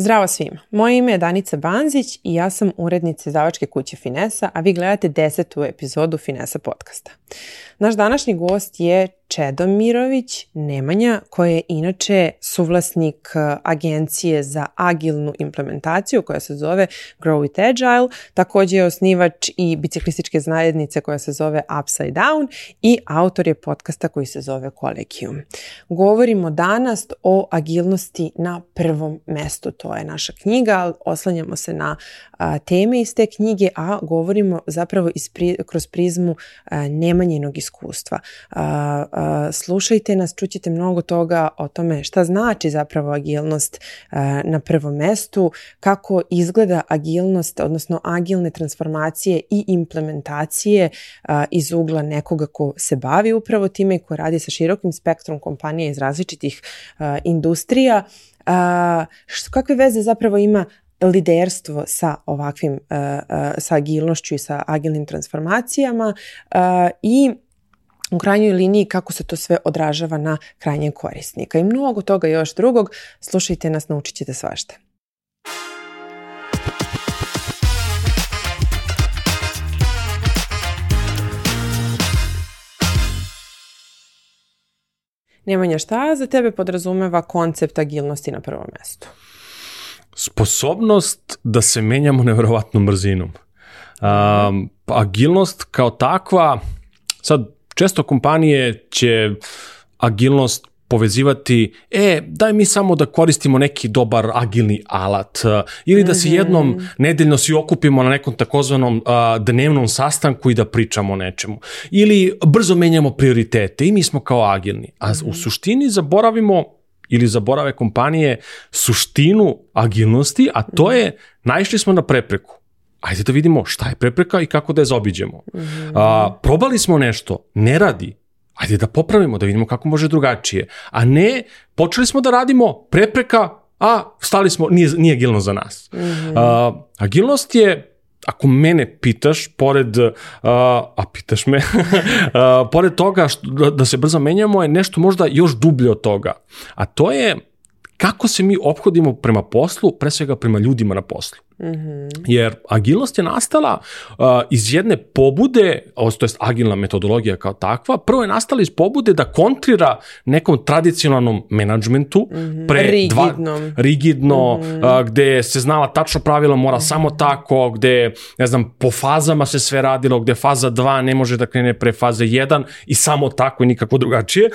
Zdravo svima, moje ime je Danica Banzić i ja sam urednica izdavačke kuće Finesa, a vi gledate desetu epizodu Finesa podcasta. Naš današnji gost je Čedomirović Nemanja, koji je inače suvlasnik uh, agencije za agilnu implementaciju koja se zove Grow with Agile, takođe je osnivač i biciklističke zajednice koja se zove Upside Down i autor je podcasta koji se zove Collegium. Govorimo danas o agilnosti na prvom mestu, to je naša knjiga, oslanjamo se na a, teme iz te knjige, a govorimo zapravo ispri, kroz prizmu a, nemanjenog iskustva. A, slušajte nas, čućete mnogo toga o tome šta znači zapravo agilnost na prvom mestu, kako izgleda agilnost, odnosno agilne transformacije i implementacije iz ugla nekoga ko se bavi upravo time i ko radi sa širokim spektrom kompanija iz različitih industrija. Što, kakve veze zapravo ima liderstvo sa ovakvim, sa agilnošću i sa agilnim transformacijama i u krajnjoj liniji kako se to sve odražava na krajnjeg korisnika. I mnogo toga još drugog. Slušajte nas, naučit ćete svašta. Nemanja, šta za tebe podrazumeva koncept agilnosti na prvom mestu? sposobnost da se menjamo nevjerovatnom brzinom. Um, agilnost kao takva, sad često kompanije će agilnost povezivati, e, daj mi samo da koristimo neki dobar agilni alat ili da se mhm. jednom nedeljno svi okupimo na nekom takozvanom uh, dnevnom sastanku i da pričamo o nečemu. Ili brzo menjamo prioritete i mi smo kao agilni. A u suštini zaboravimo ili zaborave kompanije suštinu agilnosti, a to je naišli smo na prepreku. Ajde da vidimo šta je prepreka i kako da je zaobiđemo. Mm -hmm. a, probali smo nešto, ne radi, ajde da popravimo, da vidimo kako može drugačije. A ne, počeli smo da radimo prepreka, a stali smo, nije, nije agilnost za nas. Mm -hmm. a, agilnost je ako mene pitaš, pored, uh, a pitaš me, uh, pored toga što, da, da se brzo menjamo je nešto možda još dublje od toga. A to je kako se mi ophodimo prema poslu, pre svega prema ljudima na poslu. Mm -hmm. Jer agilnost je nastala uh, iz jedne pobude, to je agilna metodologija kao takva, prvo je nastala iz pobude da kontrira nekom tradicionalnom menadžmentu, mm -hmm. pre rigidnom. Dva, rigidno, mm -hmm. uh, gde se znala tačno pravila, mora mm -hmm. samo tako, gde, ne znam, po fazama se sve radilo, gde faza 2 ne može da krene pre faze 1 i samo tako i nikako drugačije.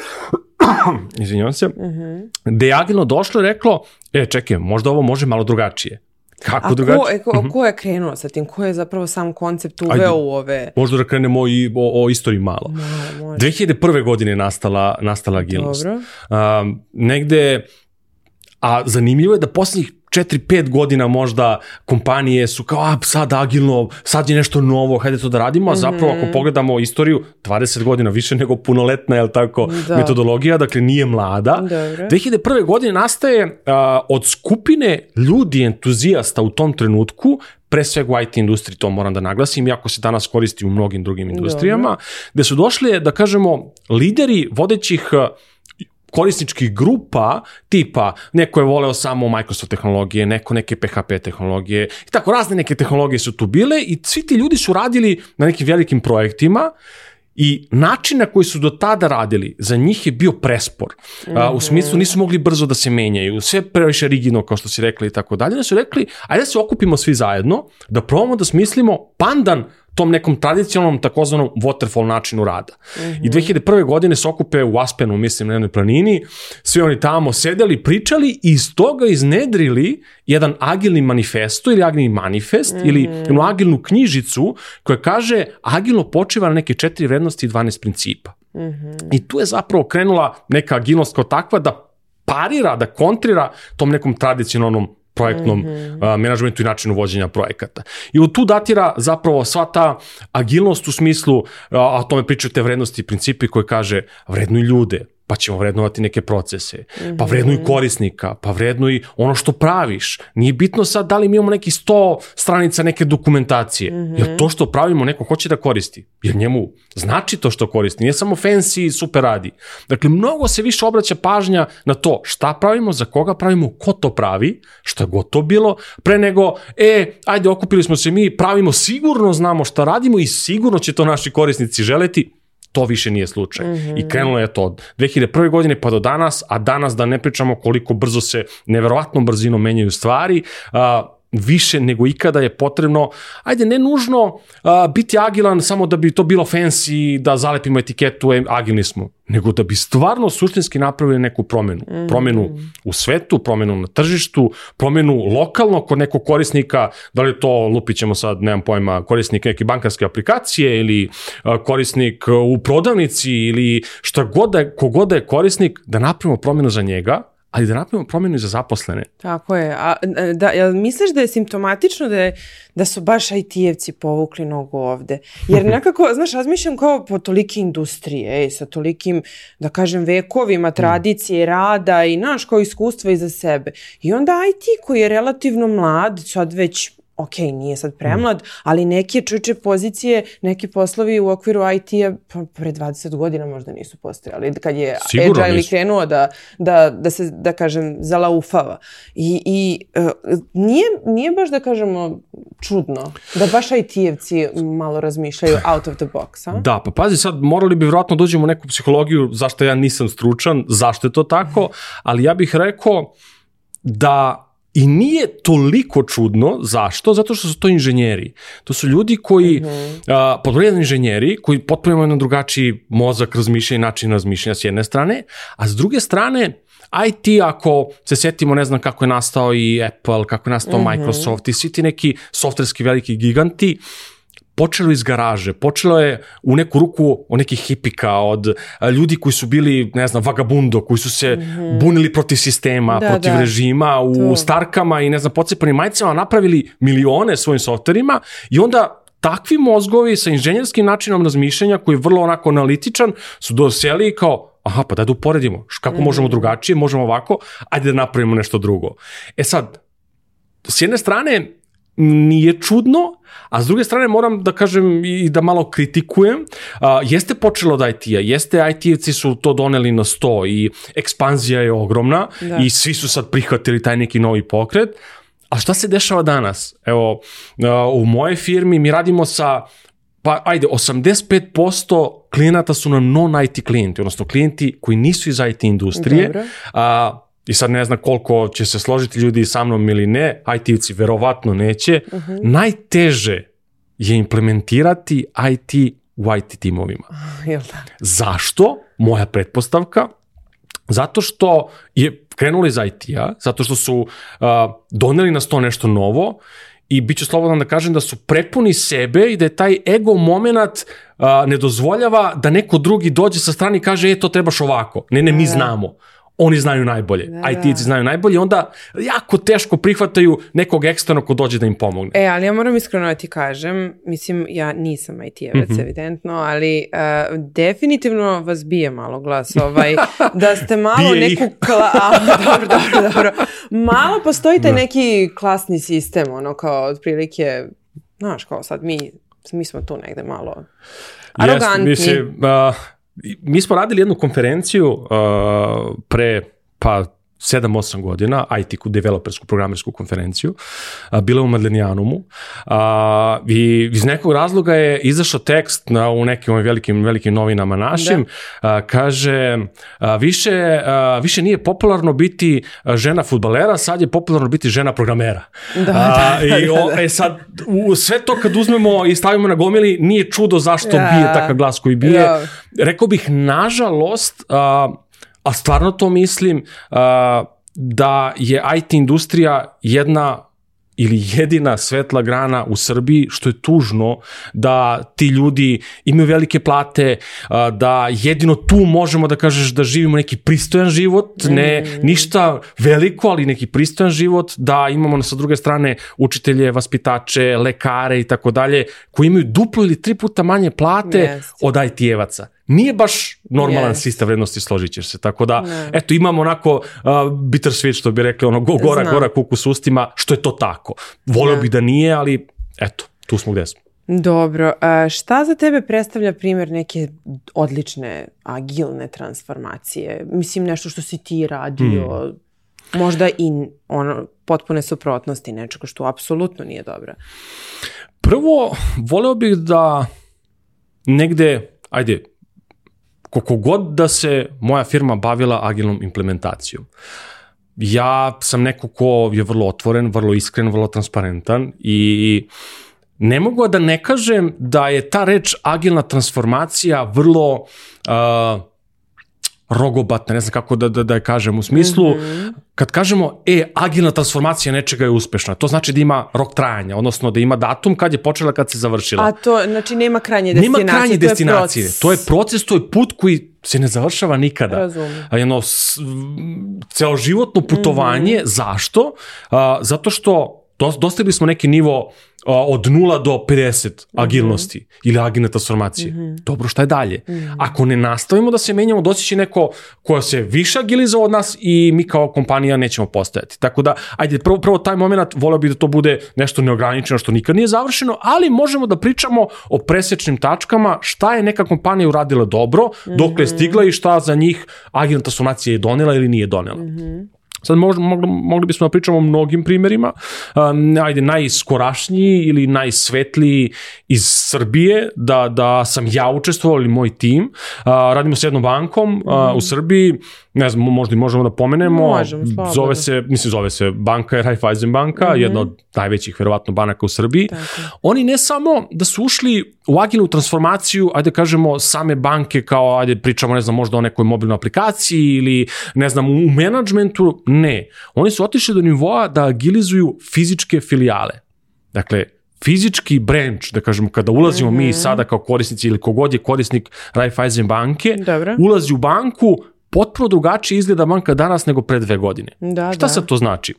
Izvinjavam se. Mm -hmm. Gde je agilno došlo i reklo, e, čekaj, možda ovo može malo drugačije. Kako A drugačije? Ko, ko, mhm. ko je krenuo sa tim? Ko je zapravo sam koncept uveo Ajde, u ove... Možda da krenemo i o, o istoriji malo. malo može. 2001. godine je nastala, nastala agilnost. Dobro. Um, negde, a zanimljivo je da poslednjih 4-5 godina možda kompanije su kao, a sad agilno, sad je nešto novo, hajde to da radimo, a zapravo ako mhm. pogledamo istoriju, 20 godina više nego punoletna, je tako, da. metodologija, dakle nije mlada. Dobro. 2001. godine nastaje a, od skupine ljudi entuzijasta u tom trenutku, pre svega u IT industriji, to moram da naglasim, iako se danas koristi u mnogim drugim industrijama, Dobro. gde su došli, da kažemo, lideri vodećih korisničkih grupa tipa neko je voleo samo Microsoft tehnologije, neko neke PHP tehnologije i tako razne neke tehnologije su tu bile i svi ti ljudi su radili na nekim velikim projektima I način na koji su do tada radili, za njih je bio prespor. -hmm. u smislu nisu mogli brzo da se menjaju, sve previše rigidno kao što si rekli i tako dalje. Da su rekli, ajde da se okupimo svi zajedno, da probamo da smislimo pandan tom nekom tradicionalnom takozvanom waterfall načinu rada. Mm -hmm. I 2001. godine se okupe u Aspenu, mislim, na jednoj planini, svi oni tamo sedeli, pričali i iz toga iznedrili jedan agilni manifesto ili agilni manifest mm -hmm. ili jednu agilnu knjižicu koja kaže agilno počiva na neke četiri vrednosti i 12 principa. Mm -hmm. I tu je zapravo krenula neka agilnost kao takva da parira, da kontrira tom nekom tradicionalnom projektnom mm -hmm. menadžmentu i načinu vođenja projekata. I od tu datira zapravo sva ta agilnost u smislu, a o tome pričaju te vrednosti i principi koje kaže vrednuj ljude, pa ćemo vrednovati neke procese, pa vrednuj korisnika, pa vrednuj ono što praviš. Nije bitno sad da li mi imamo neki 100 stranica neke dokumentacije, jer to što pravimo neko hoće da koristi, jer njemu znači to što koristi, nije samo fancy i super radi. Dakle, mnogo se više obraća pažnja na to šta pravimo, za koga pravimo, ko to pravi, je god to bilo, pre nego, e, ajde, okupili smo se mi, pravimo, sigurno znamo šta radimo i sigurno će to naši korisnici želeti, to više nije slučaj. Mm -hmm. I krenulo je to od 2001. godine pa do danas, a danas da ne pričamo koliko brzo se, neverovatnom brzinom menjaju stvari, a, više nego ikada je potrebno, ajde ne nužno uh, biti agilan samo da bi to bilo fancy, da zalepimo etiketu, e, agilni smo, nego da bi stvarno suštinski napravili neku promenu. Mm -hmm. Promenu u svetu, promenu na tržištu, promenu lokalno kod nekog korisnika, da li to lupit ćemo sad, nemam pojma, korisnik neke bankarske aplikacije ili uh, korisnik u prodavnici ili šta god da je, kogod da je korisnik, da napravimo promenu za njega, ali da napravimo promjenu za zaposlene. Tako je. A, da, jel misliš da je simptomatično da, je, da su baš IT-evci povukli nogu ovde? Jer nekako, znaš, razmišljam kao po tolike industrije, ej, sa tolikim, da kažem, vekovima tradicije, rada i, naš, kao iskustva iza sebe. I onda IT koji je relativno mlad, sad već ok, nije sad premlad, mm. ali neke čuče pozicije, neki poslovi u okviru IT-a pa pre 20 godina možda nisu postojali. Kad je Sigurno Agile nisu. krenuo da, da, da se, da kažem, zalaufava. I, i uh, nije, nije baš da kažemo čudno da baš IT-evci malo razmišljaju out of the box, a? Da, pa pazi sad, morali bi vjerojatno dođemo u neku psihologiju zašto ja nisam stručan, zašto je to tako, ali ja bih rekao da I nije toliko čudno, zašto? Zato što su to inženjeri. To su ljudi koji, mm -hmm. podvrljeni inženjeri, koji potpuno imaju na drugačiji mozak razmišljanja i način razmišljanja s jedne strane, a s druge strane, IT, ako se setimo, ne znam kako je nastao i Apple, kako je nastao mm -hmm. Microsoft i svi ti neki softverski veliki giganti, uh, počelo iz garaže, počelo je u neku ruku od nekih hipika, od ljudi koji su bili, ne znam, vagabundo, koji su se mm -hmm. bunili protiv sistema, da, protiv da. režima, u to. starkama i ne znam, pocepanim majicama, napravili milione svojim softverima i onda takvi mozgovi sa inženjerskim načinom razmišljanja koji je vrlo onako analitičan su doseli kao aha, pa daj da uporedimo, kako mm možemo drugačije, možemo ovako, ajde da napravimo nešto drugo. E sad, s jedne strane, nije čudno, a s druge strane moram da kažem i da malo kritikujem. A, jeste počelo od IT-a, jeste IT-evci su to doneli na sto i ekspanzija je ogromna da. i svi su sad prihvatili taj neki novi pokret, a šta se dešava danas? Evo, u moje firmi mi radimo sa pa ajde, 85% klijenata su nam non-IT klijenti, odnosno klijenti koji nisu iz IT industrije, Dobro. a, I sad ne znam koliko će se složiti ljudi sa mnom ili ne, IT-evci verovatno neće. Uh mhm. -huh. Najteže je implementirati IT u IT timovima. Jel da? Zašto? Moja pretpostavka. Zato što je krenuli iz IT-a, zato što su uh, doneli nas to nešto novo i bit ću slobodan da kažem da su prepuni sebe i da je taj ego moment uh, ne dozvoljava da neko drugi dođe sa strane i kaže e to trebaš ovako. Ne, ne, mi da. znamo oni znaju najbolje, da, IT-ci da. znaju najbolje, onda jako teško prihvataju nekog eksternog ko dođe da im pomogne. E, ali ja moram iskreno da ti kažem, mislim, ja nisam IT-evac, mm -hmm. evidentno, ali uh, definitivno vas bije malo glas, ovaj, da ste malo bije neku... Kla... A, dobro, dobro, dobro. Malo postoji taj da. neki klasni sistem, ono, kao, otprilike, znaš, kao sad mi, mi smo tu negde malo arogantni. Yes, mislim, uh, mi smo radili jednu konferenciju uh, pre pa 7-8 godina, IT developersku programersku konferenciju, a, bila u Madlenijanumu a, i iz nekog razloga je izašao tekst na, u nekim ovim velikim, velikim novinama našim, da. a, kaže a, više, a, više nije popularno biti žena futbalera, sad je popularno biti žena programera. Da, a, da, I o, da, da. E sad, u, sve to kad uzmemo i stavimo na gomili, nije čudo zašto ja. bije takav glas koji bije. Ja. Rekao bih, nažalost, a, a stvarno to mislim, uh, da je IT industrija jedna ili jedina svetla grana u Srbiji, što je tužno da ti ljudi imaju velike plate, da jedino tu možemo da kažeš da živimo neki pristojan život, ne mm. ništa veliko, ali neki pristojan život, da imamo sa druge strane učitelje, vaspitače, lekare i tako dalje, koji imaju duplo ili tri puta manje plate yes. od IT-evaca nije baš normalan yes. sistem vrednosti, složit ćeš se. Tako da, ne. eto, imamo onako uh, bitter sweet, što bi rekli, ono, gora, Znam. gora kuku s ustima, što je to tako. Volio bi da nije, ali eto, tu smo gde smo. Dobro, a šta za tebe predstavlja primjer neke odlične agilne transformacije? Mislim nešto što si ti radio, hmm. možda i ono, potpune suprotnosti nečega što apsolutno nije dobro. Prvo, voleo bih da negde, ajde, koliko god da se moja firma bavila agilnom implementacijom, ja sam neko ko je vrlo otvoren, vrlo iskren, vrlo transparentan i ne mogu da ne kažem da je ta reč agilna transformacija vrlo uh, rogobatna, ne znam kako da, da, da je kažem, u smislu, mm -hmm. kad kažemo, e, agilna transformacija nečega je uspešna, to znači da ima rok trajanja, odnosno da ima datum kad je počela, kad se završila. A to, znači, nema krajnje destinacije, nema krajnje to destinacije, je to je proces, to je put koji se ne završava nikada. Razumem. Jedno celoživotno putovanje, mm -hmm. zašto? A, zato što dostigli smo neki nivo od 0 do 50 mhm. agilnosti mm -hmm. ili agilne transformacije. Mm -hmm. Dobro, šta je dalje? Mm -hmm. Ako ne nastavimo da se menjamo, doći će neko koja se više agilizao od nas i mi kao kompanija nećemo postojati. Tako da, ajde, prvo, prvo taj moment voleo bih da to bude nešto neograničeno što nikad nije završeno, ali možemo da pričamo o presečnim tačkama, šta je neka kompanija uradila dobro, mm -hmm. dokle je stigla i šta za njih agilna transformacija je donela ili nije donela. Mm -hmm. Sad možda, mogli, mogli bismo da pričamo o mnogim primerima. Um, ajde, najskorašniji ili najsvetliji iz Srbije, da, da sam ja učestvovao ili moj tim. Uh, radimo s jednom bankom uh, mm. u Srbiji ne znam, možda i možemo da pomenemo. Možemo, slobodno. Zove se, mislim, zove se banka Raiffeisen banka, mm -hmm. jedna od najvećih, verovatno, banaka u Srbiji. Tako. Oni ne samo da su ušli u agilnu transformaciju, ajde da kažemo, same banke kao, ajde pričamo, ne znam, možda o nekoj mobilnoj aplikaciji ili, ne znam, u menadžmentu, ne. Oni su otišli do nivoa da agilizuju fizičke filijale. Dakle, fizički branch, da kažemo, kada ulazimo mm -hmm. mi mhm. sada kao korisnici ili kogod je korisnik Raiffeisen banke, Dobro. ulazi u banku, potpuno drugačije izgleda banka danas nego pre dve godine. Da, Šta da. sad to znači?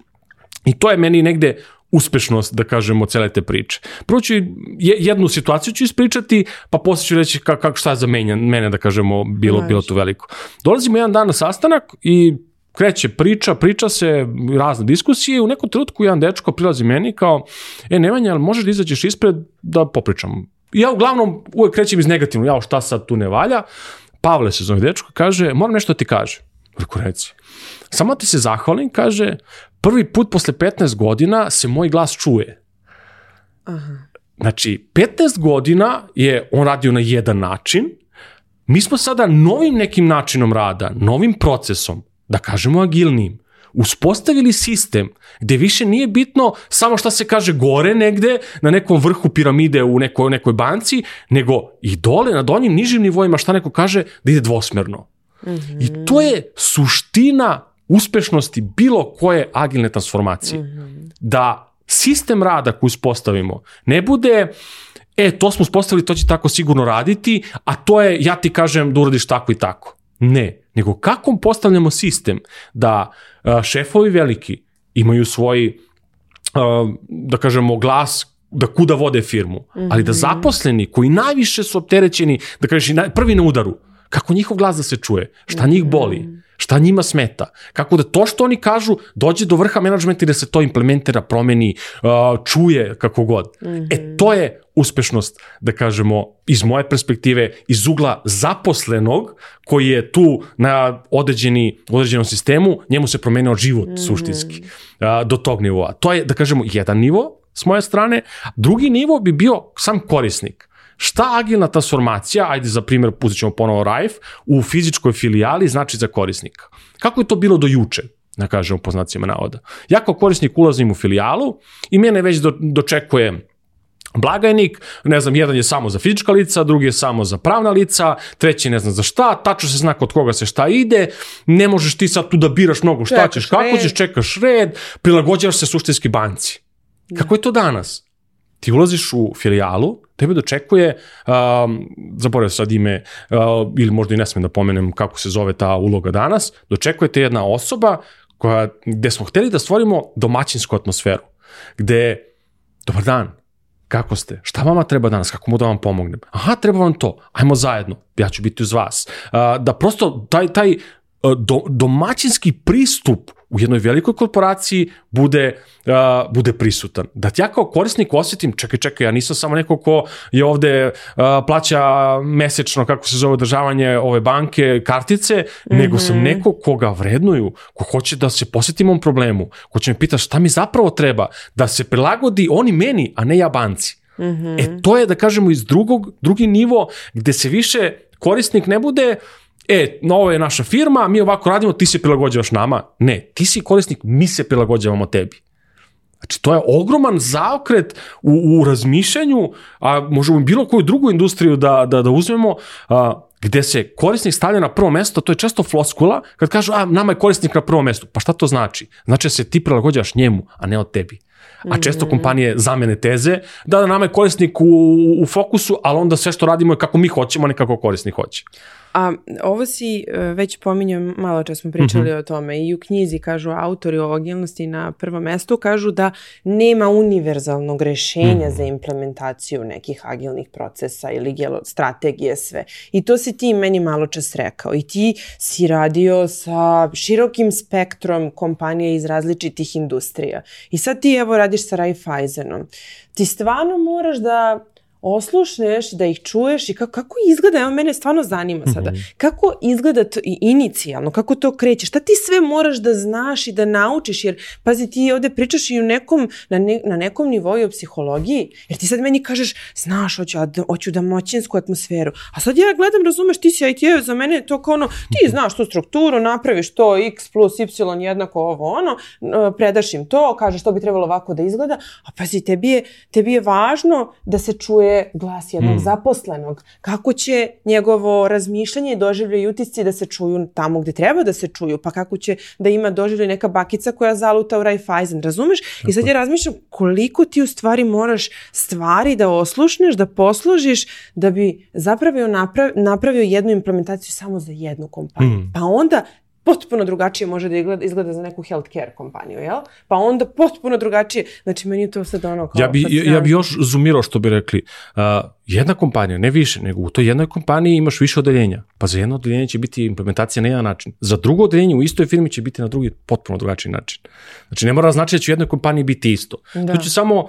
I to je meni negde uspešnost, da kažemo, cele te priče. Prvo ću jednu situaciju ću ispričati, pa posle ću reći kako, kako šta je za menja, mene, da kažemo, bilo, bilo tu veliko. Dolazimo jedan dan na sastanak i kreće priča, priča se razne diskusije, u nekom trenutku jedan dečko prilazi meni kao, e Nemanja, ali možeš da izađeš ispred da popričam? I ja uglavnom uvek krećem iz negativno, ja šta sad tu ne valja, Pavle se zove dečko, kaže, moram nešto da ti kaže. Rekao, reci. Samo ti se zahvalim, kaže, prvi put posle 15 godina se moj glas čuje. Aha. Znači, 15 godina je on radio na jedan način, mi smo sada novim nekim načinom rada, novim procesom, da kažemo agilnim, uspostavili sistem gde više nije bitno samo šta se kaže gore negde, na nekom vrhu piramide u nekoj, nekoj banci, nego i dole, na donjim nižim nivoima šta neko kaže da ide dvosmerno. Mm -hmm. I to je suština uspešnosti bilo koje agilne transformacije. Mm -hmm. Da sistem rada koji uspostavimo ne bude e, to smo uspostavili, to će tako sigurno raditi, a to je, ja ti kažem da uradiš tako i tako. Ne, nego kako postavljamo sistem da šefovi veliki imaju svoj, da kažemo, glas da kuda vode firmu, ali da mhm. zaposleni koji najviše su opterećeni, da kažeš prvi na udaru, kako njihov glas da se čuje, šta njih boli, šta njima smeta, kako da to što oni kažu dođe do vrha menadžmenta i da se to implementira, promeni, čuje kako god. Mm -hmm. E to je uspešnost, da kažemo, iz moje perspektive, iz ugla zaposlenog koji je tu na određeni, određenom sistemu, njemu se promenio život mm -hmm. suštinski do tog nivoa. To je, da kažemo, jedan nivo s moje strane. Drugi nivo bi bio sam korisnik. Šta agilna transformacija, ajde za primjer pustit ćemo ponovo RAIF, u fizičkoj filijali znači za korisnika? Kako je to bilo do juče? da kažemo po znacima navoda. Ja kao korisnik ulazim u filijalu i mene već do, dočekuje blagajnik, ne znam, jedan je samo za fizička lica, drugi je samo za pravna lica, treći ne znam za šta, tačno se zna kod koga se šta ide, ne možeš ti sad tu da biraš mnogo šta čekaš ćeš, kako red. ćeš, čekaš red, prilagođavaš se suštinski banci. Da. Kako je to danas? Ti ulaziš u filijalu, tebe dočekuje, um, zaboravio sad ime, uh, ili možda i ne smem da pomenem kako se zove ta uloga danas, dočekuje te jedna osoba koja, gde smo hteli da stvorimo domaćinsku atmosferu, gde, dobar dan, kako ste, šta vama treba danas, kako mu da vam pomognem, aha, treba vam to, ajmo zajedno, ja ću biti uz vas. Da prosto taj, taj do, domaćinski pristup u jednoj velikoj korporaciji bude, uh, bude prisutan. Da ti ja kao korisnik osjetim, čekaj, čekaj, ja nisam samo neko ko je ovde uh, plaća mesečno, kako se zove, održavanje ove banke, kartice, mm -hmm. nego sam mhm. neko koga vrednuju, ko hoće da se posjetim ovom problemu, ko će me pitati šta mi zapravo treba, da se prilagodi oni meni, a ne ja banci. Mm -hmm. E to je, da kažemo, iz drugog, drugi nivo gde se više korisnik ne bude uh, e, ovo je naša firma, mi ovako radimo, ti se prilagođavaš nama. Ne, ti si korisnik, mi se prilagođavamo tebi. Znači, to je ogroman zaokret u, u razmišljanju, a možemo bilo koju drugu industriju da, da, da uzmemo, a, gde se korisnik stavlja na prvo mesto, to je često floskula, kad kažu, a, nama je korisnik na prvo mesto. Pa šta to znači? Znači da se ti prilagođavaš njemu, a ne od tebi. A često mhm. kompanije zamene teze, da, da nama je korisnik u, u fokusu, ali onda sve što radimo je kako mi hoćemo, a ne kako korisnik hoće. A ovo si e, već pominjao, malo čas smo pričali mm -hmm. o tome i u knjizi kažu autori o agilnosti na prvom mestu, kažu da nema univerzalnog rešenja mm -hmm. za implementaciju nekih agilnih procesa ili strategije sve. I to si ti meni malo čas rekao i ti si radio sa širokim spektrom kompanija iz različitih industrija. I sad ti evo radiš sa Raiffeisenom. Ti stvarno moraš da oslušneš, da ih čuješ i kako, kako izgleda, evo mene stvarno zanima sada, mm -hmm. kako izgleda to i inicijalno, kako to kreće, šta ti sve moraš da znaš i da naučiš, jer pazi ti ovde pričaš i u nekom, na, ne, na nekom nivou o psihologiji, jer ti sad meni kažeš, znaš, hoću, hoću da moćinsku atmosferu, a sad ja gledam, razumeš, ti si IT, za mene je to kao ono, ti mhm. znaš tu strukturu, napraviš to, x plus y jednako ovo ono, predaš im to, kažeš to bi trebalo ovako da izgleda, a pazi, tebi je, tebi je važno da se čuje glas jednog mm. zaposlenog, kako će njegovo razmišljanje i doživlje i utisci da se čuju tamo gde treba da se čuju, pa kako će da ima doživlje neka bakica koja zaluta u Raiffeisen, razumeš? Tako. I sad ja razmišljam koliko ti u stvari moraš stvari da oslušneš, da posložiš, da bi zapravo napravio jednu implementaciju samo za jednu kompaniju. Mm. Pa onda potpuno drugačije može da izgleda, izgleda za neku healthcare kompaniju, jel? Pa onda potpuno drugačije, znači meni je to sad ono kao... Ja bi, ja, ja bi još zumirao što bi rekli, uh, jedna kompanija, ne više, nego u toj jednoj kompaniji imaš više odeljenja, pa za jedno odeljenje će biti implementacija na jedan način, za drugo odeljenje u istoj firmi će biti na drugi potpuno drugačiji način. Znači ne mora znači da će u jednoj kompaniji biti isto. Da. To će samo uh,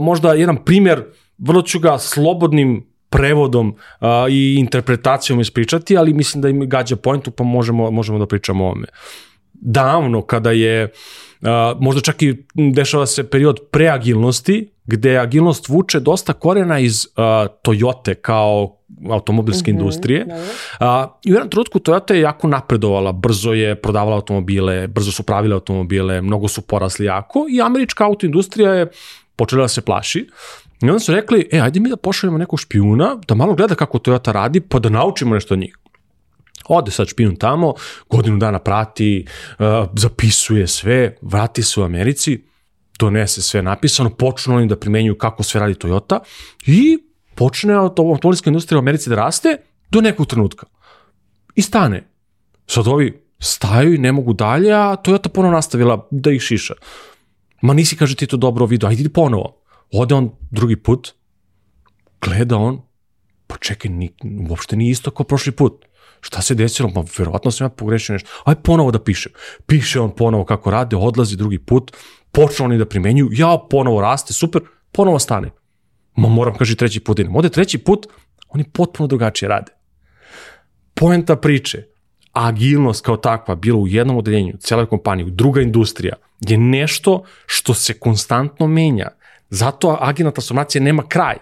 možda jedan primer, vrlo ću ga slobodnim prevodom a, i interpretacijom ispričati, ali mislim da im gađa pointu pa možemo, možemo da pričamo o ome. Davno kada je, a, možda čak i dešava se period preagilnosti, gde agilnost vuče dosta korena iz a, Toyote kao automobilske mm -hmm, industrije. A, I u jednom trenutku Toyota je jako napredovala, brzo je prodavala automobile, brzo su pravile automobile, mnogo su porasli jako i američka autoindustrija je počela da se plaši I onda su rekli, e, ajde mi da pošaljemo nekog špijuna, da malo gleda kako Toyota radi, pa da naučimo nešto od njih. Ode sad špijun tamo, godinu dana prati, uh, zapisuje sve, vrati se u Americi, donese sve napisano, počnu oni da primenjuju kako sve radi Toyota i počne automobilska industrija u Americi da raste do nekog trenutka. I stane. Sad ovi staju i ne mogu dalje, a Toyota ponovo nastavila da ih šiša. Ma nisi, kaže, ti to dobro vidio, ajde ponovo. Ode on drugi put, gleda on, pa čekaj, ni, uopšte nije isto kao prošli put. Šta se desilo? Ma verovatno sam ja pogrešio nešto. Aj ponovo da pišem. Piše on ponovo kako rade, odlazi drugi put, počne oni da primenjuju, ja ponovo raste, super, ponovo stane. Ma moram, kaži, treći put idem. Ode treći put, oni potpuno drugačije rade. Poenta priče, agilnost kao takva bila u jednom odeljenju, celoj kompaniji, druga industrija, je nešto što se konstantno menja. Zato agilna transformacija nema kraj.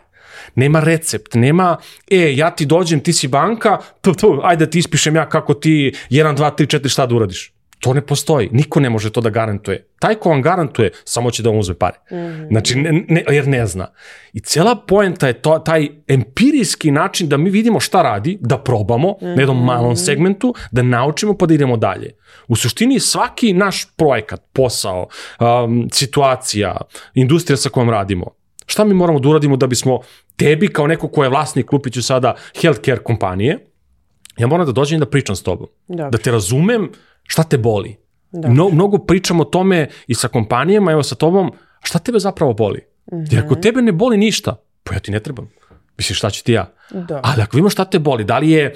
Nema recept, nema, e, ja ti dođem, ti si banka, tu, tu, ajde da ti ispišem ja kako ti 1, 2, 3, 4 šta da uradiš. To ne postoji. Niko ne može to da garantuje. Taj ko vam garantuje, samo će da vam uzme pare. Mm -hmm. Znači, ne, ne, jer ne zna. I cela poenta je to, taj empirijski način da mi vidimo šta radi, da probamo mm -hmm. na jednom malom mhm. segmentu, da naučimo pa da idemo dalje. U suštini svaki naš projekat, posao, um, situacija, industrija sa kojom radimo, šta mi moramo da uradimo da bismo tebi kao neko ko je vlasnik, Lupiću sada, healthcare kompanije, ja moram da dođem i da pričam s tobom. Dobre. Da te razumem šta te boli. Mno, mnogo pričam o tome i sa kompanijama, evo sa tobom, šta tebe zapravo boli? Mm -hmm. Jer ako tebe ne boli ništa, pa ja ti ne trebam. Mislim, šta ću ti ja? Da. Ali ako vidimo šta te boli, da li je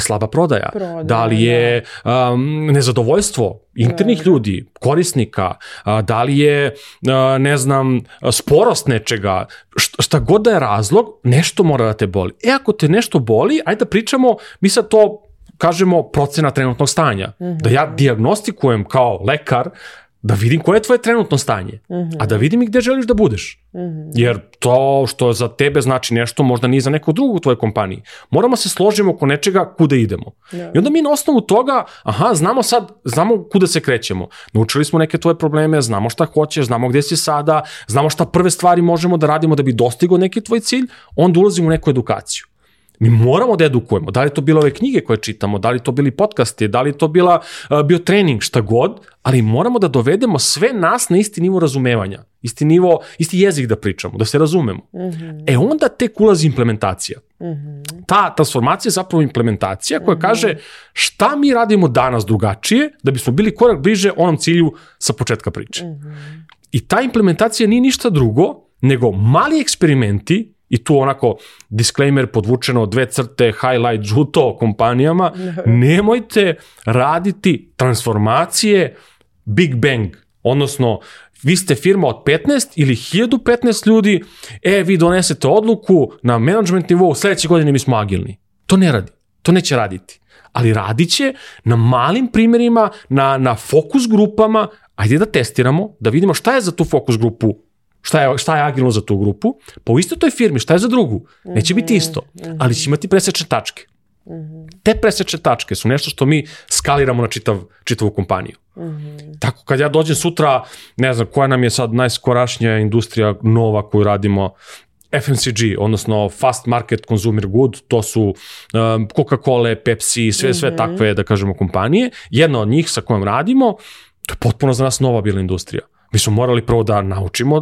slaba prodaja, prodaja da li je um, nezadovoljstvo internih da. ljudi, korisnika, a, da li je, a, ne znam, sporost nečega, šta god da je razlog, nešto mora da te boli. E, ako te nešto boli, ajde da pričamo, mi sad to kažemo procena trenutnog stanja. Mm -hmm. Da ja diagnostikujem kao lekar da vidim koje je tvoje trenutno stanje, uh -huh. a da vidim i gde želiš da budeš. Uh -huh. Jer to što za tebe znači nešto možda nije za nekog drugog u tvojoj kompaniji. Moramo se složimo oko nečega kuda idemo. Yeah. Da. I onda mi na osnovu toga, aha, znamo sad, znamo kuda se krećemo. Naučili smo neke tvoje probleme, znamo šta hoćeš, znamo gde si sada, znamo šta prve stvari možemo da radimo da bi dostigo neki tvoj cilj, onda ulazimo u neku edukaciju. Mi moramo da edukujemo, da li to bilo ove knjige koje čitamo, da li to bili podcasti, da li to bila, uh, bio trening, šta god, ali moramo da dovedemo sve nas na isti nivo razumevanja, isti nivo, isti jezik da pričamo, da se razumemo. Mm -hmm. E onda tek ulazi implementacija. Mm -hmm. Ta transformacija je zapravo implementacija koja mm -hmm. kaže šta mi radimo danas drugačije da bismo bili korak bliže onom cilju sa početka priče. Mm -hmm. I ta implementacija nije ništa drugo nego mali eksperimenti i tu onako disclaimer podvučeno dve crte, highlight, žuto kompanijama, nemojte raditi transformacije Big Bang, odnosno vi ste firma od 15 ili 1015 ljudi, e, vi donesete odluku na management nivou, sledeće godine mi smo agilni. To ne radi, to neće raditi. Ali radit će na malim primjerima, na, na fokus grupama, ajde da testiramo, da vidimo šta je za tu fokus grupu Šta je, šta je agilno za tu grupu? Pa u istoj toj firmi, šta je za drugu? Neće biti mhm, isto, mhm. ali će imati presečne tačke. Mhm. Te presečne tačke su nešto što mi skaliramo na čitav, čitavu kompaniju. Tako kad ja dođem sutra, ne znam koja nam je sad najskorašnja industrija nova koju radimo, FMCG, odnosno fast market consumer good, to su um, Coca-Cola, Pepsi, sve, sve takve, da kažemo, kompanije. Jedna od njih sa kojom radimo, to je potpuno za nas nova bila industrija. Mi smo morali prvo da naučimo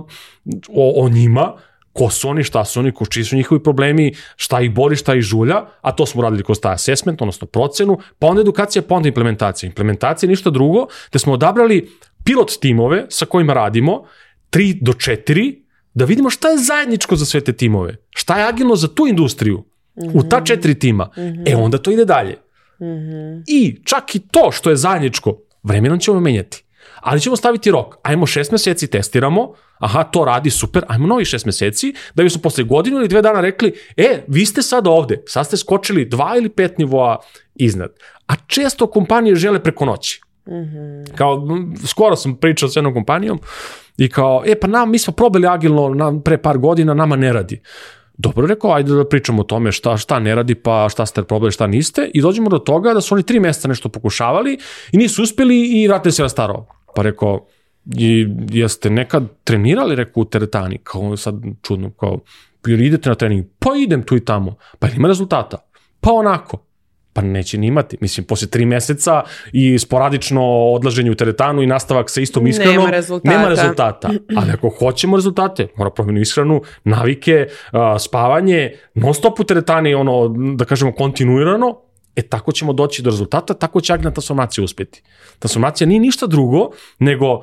o, o njima, ko su oni, šta su oni, ko, čiji su njihovi problemi, šta ih boli, šta ih žulja, a to smo radili kroz taj assessment, odnosno procenu, pa onda edukacija, pa onda implementacija. Implementacija je ništa drugo, da smo odabrali pilot timove sa kojima radimo, 3 do 4, da vidimo šta je zajedničko za sve te timove, šta je agilno za tu industriju, mm -hmm. u ta mhm. četiri tima, mm -hmm. e onda to ide dalje. Mm -hmm. I čak i to što je zajedničko, vremenom ćemo menjati ali ćemo staviti rok. Ajmo šest meseci testiramo, aha, to radi super, ajmo novi šest meseci, da bismo posle godinu ili dve dana rekli, e, vi ste sad ovde, sad ste skočili dva ili pet nivoa iznad. A često kompanije žele preko noći. Mm -hmm. Kao, skoro sam pričao s jednom kompanijom i kao, e pa nam, mi smo probali agilno nam, pre par godina, nama ne radi. Dobro rekao, ajde da pričamo o tome šta, šta ne radi, pa šta ste probali, šta niste i dođemo do toga da su oni tri meseca nešto pokušavali i nisu uspeli i vratili se na staro. Pa rekao, i jeste nekad trenirali, rekao, u teretani, kao sad čudno, kao, jer idete na trening, pa idem tu i tamo, pa ima rezultata, pa onako, pa neće ni imati. Mislim, posle tri meseca i sporadično odlaženje u teretanu i nastavak sa istom ishranom, nema rezultata. Nema rezultata. Ali ako hoćemo rezultate, mora promenu ishranu, navike, spavanje, non stop u teretani, ono, da kažemo, kontinuirano, E tako ćemo doći do rezultata, tako će agilna transformacija uspjeti. Transformacija nije ništa drugo nego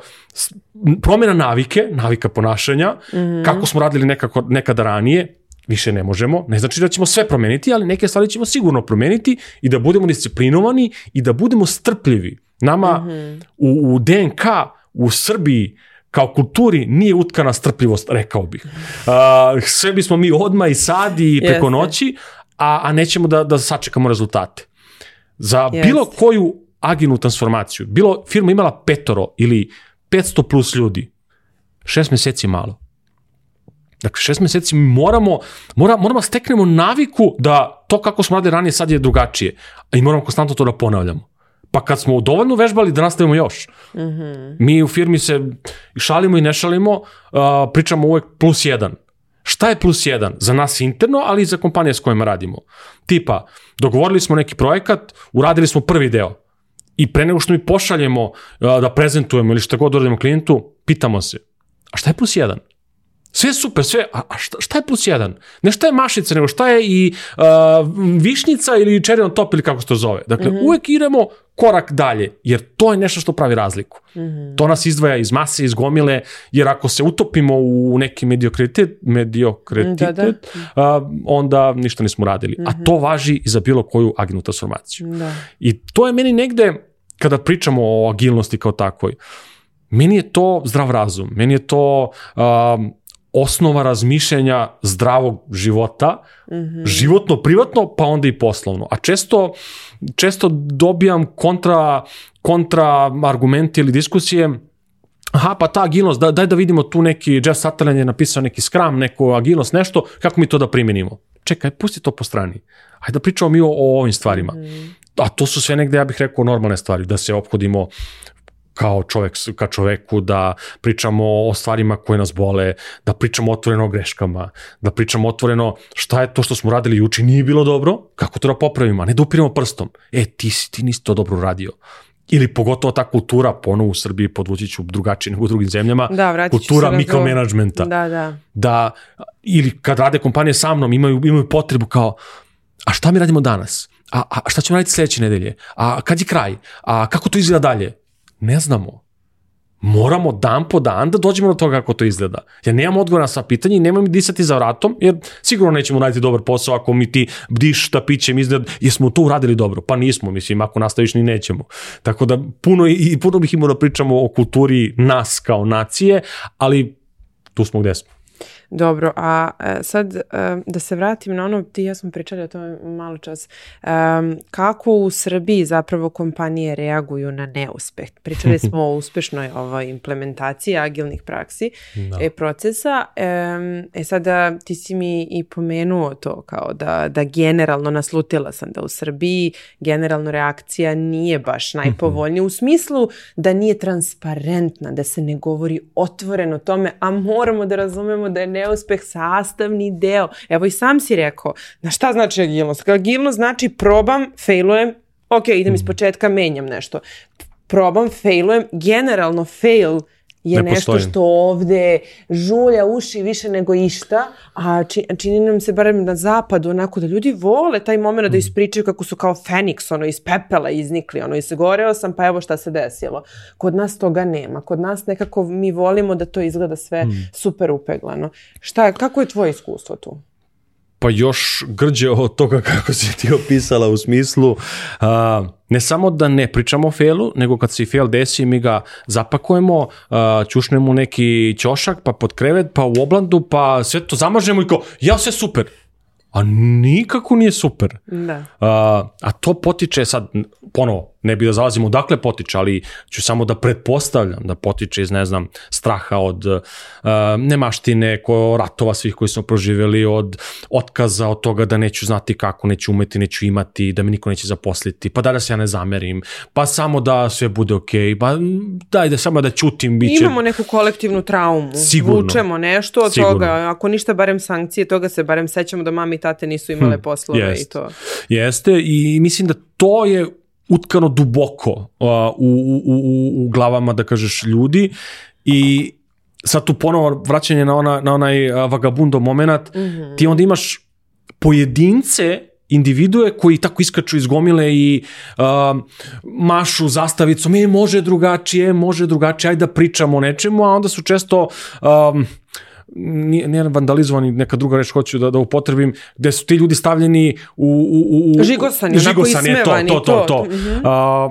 promjena navike, navika ponašanja, mm -hmm. kako smo radili nekako, nekada ranije, više ne možemo. Ne znači da ćemo sve promeniti, ali neke stvari ćemo sigurno promeniti i da budemo disciplinovani i da budemo strpljivi. Nama mm -hmm. u, u DNK, u Srbiji, kao kulturi nije utkana strpljivost, rekao bih. Uh, sve bismo mi odmah i sad i preko Jeste. noći, a, a nećemo da, da sačekamo rezultate. Za yes. bilo koju agilnu transformaciju, bilo firma imala petoro ili 500 plus ljudi, šest meseci je malo. Dakle, šest meseci mi moramo, mora, moramo da steknemo naviku da to kako smo radili ranije sad je drugačije. I moramo konstantno to da ponavljamo. Pa kad smo dovoljno vežbali da nastavimo još. Mm -hmm. Mi u firmi se šalimo i ne šalimo, uh, pričamo uvek plus jedan. Šta je plus jedan? Za nas interno, ali i za kompanije s kojima radimo. Tipa, dogovorili smo neki projekat, uradili smo prvi deo. I pre nego što mi pošaljemo da prezentujemo ili šta god uradimo klijentu, pitamo se, a šta je plus jedan? Sve je super, sve, a šta, šta je plus jedan? Ne šta je mašica, nego šta je i uh, višnjica ili cherry on top ili kako se to zove. Dakle, mm -hmm. uvek idemo korak dalje, jer to je nešto što pravi razliku. Mm -hmm. To nas izdvaja iz mase, iz gomile, jer ako se utopimo u neki mediokritet, mediokritet da, da. Onda ništa nismo radili. Mm -hmm. A mhm. to važi i za bilo koju agilnu transformaciju. Da. I to je meni negde, kada pričamo o agilnosti kao takvoj, meni je to zdrav razum, meni je to um, osnova razmišljanja zdravog života, mm -hmm. životno, privatno, pa onda i poslovno. A često, često dobijam kontra, kontra argumente ili diskusije, aha, pa ta agilnost, da, daj da vidimo tu neki, Jeff Sutherland je napisao neki Scrum, neku agilnost, nešto, kako mi to da primenimo? Čekaj, pusti to po strani. Hajde da pričamo mi o, o ovim stvarima. Mm -hmm. A to su sve negde, ja bih rekao, normalne stvari, da se ophodimo kao čovek ka čoveku, da pričamo o stvarima koje nas bole, da pričamo otvoreno o greškama, da pričamo otvoreno šta je to što smo radili juče nije bilo dobro, kako to da popravimo, a ne da upiramo prstom. E, ti, si, ti nisi to dobro uradio. Ili pogotovo ta kultura, ponovo u Srbiji podvući ću drugačije nego u drugim zemljama, da, kultura mikromanagementa. Da, da. Da, ili kad rade kompanije sa mnom, imaju, imaju potrebu kao, a šta mi radimo danas? A, a šta ćemo raditi sledeće nedelje? A kad je kraj? A kako to izgleda dalje? Ne znamo. Moramo dan po dan da dođemo do toga kako to izgleda. Ja nemam odgovor na sva pitanja i nemam disati za vratom, jer sigurno nećemo raditi dobar posao ako mi ti bdiš štapićem izgled, jesmo to uradili dobro. Pa nismo, mislim, ako nastaviš ni nećemo. Tako da puno, i puno bih imao da pričamo o kulturi nas kao nacije, ali tu smo gde smo. Dobro, a e, sad e, da se vratim na ono, ti ja smo pričali o tome malo čas, kako u Srbiji zapravo kompanije reaguju na neuspeh? Pričali smo o uspešnoj ovoj implementaciji agilnih praksi da. e, procesa. E sada ti si mi i pomenuo to kao da, da generalno naslutila sam da u Srbiji generalno reakcija nije baš najpovoljnija u smislu da nije transparentna, da se ne govori otvoreno tome, a moramo da razumemo da je neuspeh sastavni deo. Evo i sam si rekao, na šta znači agilnost? Agilnost znači probam, failujem, ok, idem iz mhm. početka, menjam nešto. Probam, failujem, generalno fail je ne nešto što ovde žulja uši više nego išta, a čini nam se barem na zapadu onako da ljudi vole taj moment da mm. ispričaju kako su kao Feniks, ono iz pepela iznikli, ono izgoreo sam pa evo šta se desilo. Kod nas toga nema, kod nas nekako mi volimo da to izgleda sve mm. super upeglano. Šta, kako je tvoje iskustvo tu? Pa još grđe od toga kako si ti opisala u smislu uh, ne samo da ne pričamo o failu, nego kad se fail desi mi ga zapakujemo, uh, ćušnemo neki ćošak, pa pod krevet, pa u oblandu, pa sve to zamažemo i kao, ja sve super. A nikako nije super. Da. Uh, a to potiče sad, ponovo, ne bi da zalazimo odakle potiče, ali ću samo da pretpostavljam da potiče iz, ne znam, straha od uh, nemaštine, ko, ratova svih koji smo proživjeli, od otkaza, od toga da neću znati kako, neću umeti, neću imati, da me niko neće zaposliti, pa da da se ja ne zamerim, pa samo da sve bude okej, okay, pa daj da samo da ćutim, bit će... Imamo neku kolektivnu traumu, Sigurno. vučemo nešto od Sigurno. toga, ako ništa barem sankcije, toga se barem sećamo da mami i tate nisu imale hm, poslove jest. i to. Jeste i mislim da to je utkano duboko uh, u, u, u, u glavama, da kažeš, ljudi i sad tu ponovo vraćanje na, ona, na onaj vagabundo moment, mm -hmm. ti onda imaš pojedince individue koji tako iskaču iz gomile i uh, mašu zastavicom, e, može drugačije, može drugačije, ajde da pričamo o nečemu, a onda su često um, nije, nije vandalizovani, neka druga reč hoću da, da upotrebim, gde su ti ljudi stavljeni u... u, u žigosani, žigosani je to, to, to, to. Mm -hmm. A,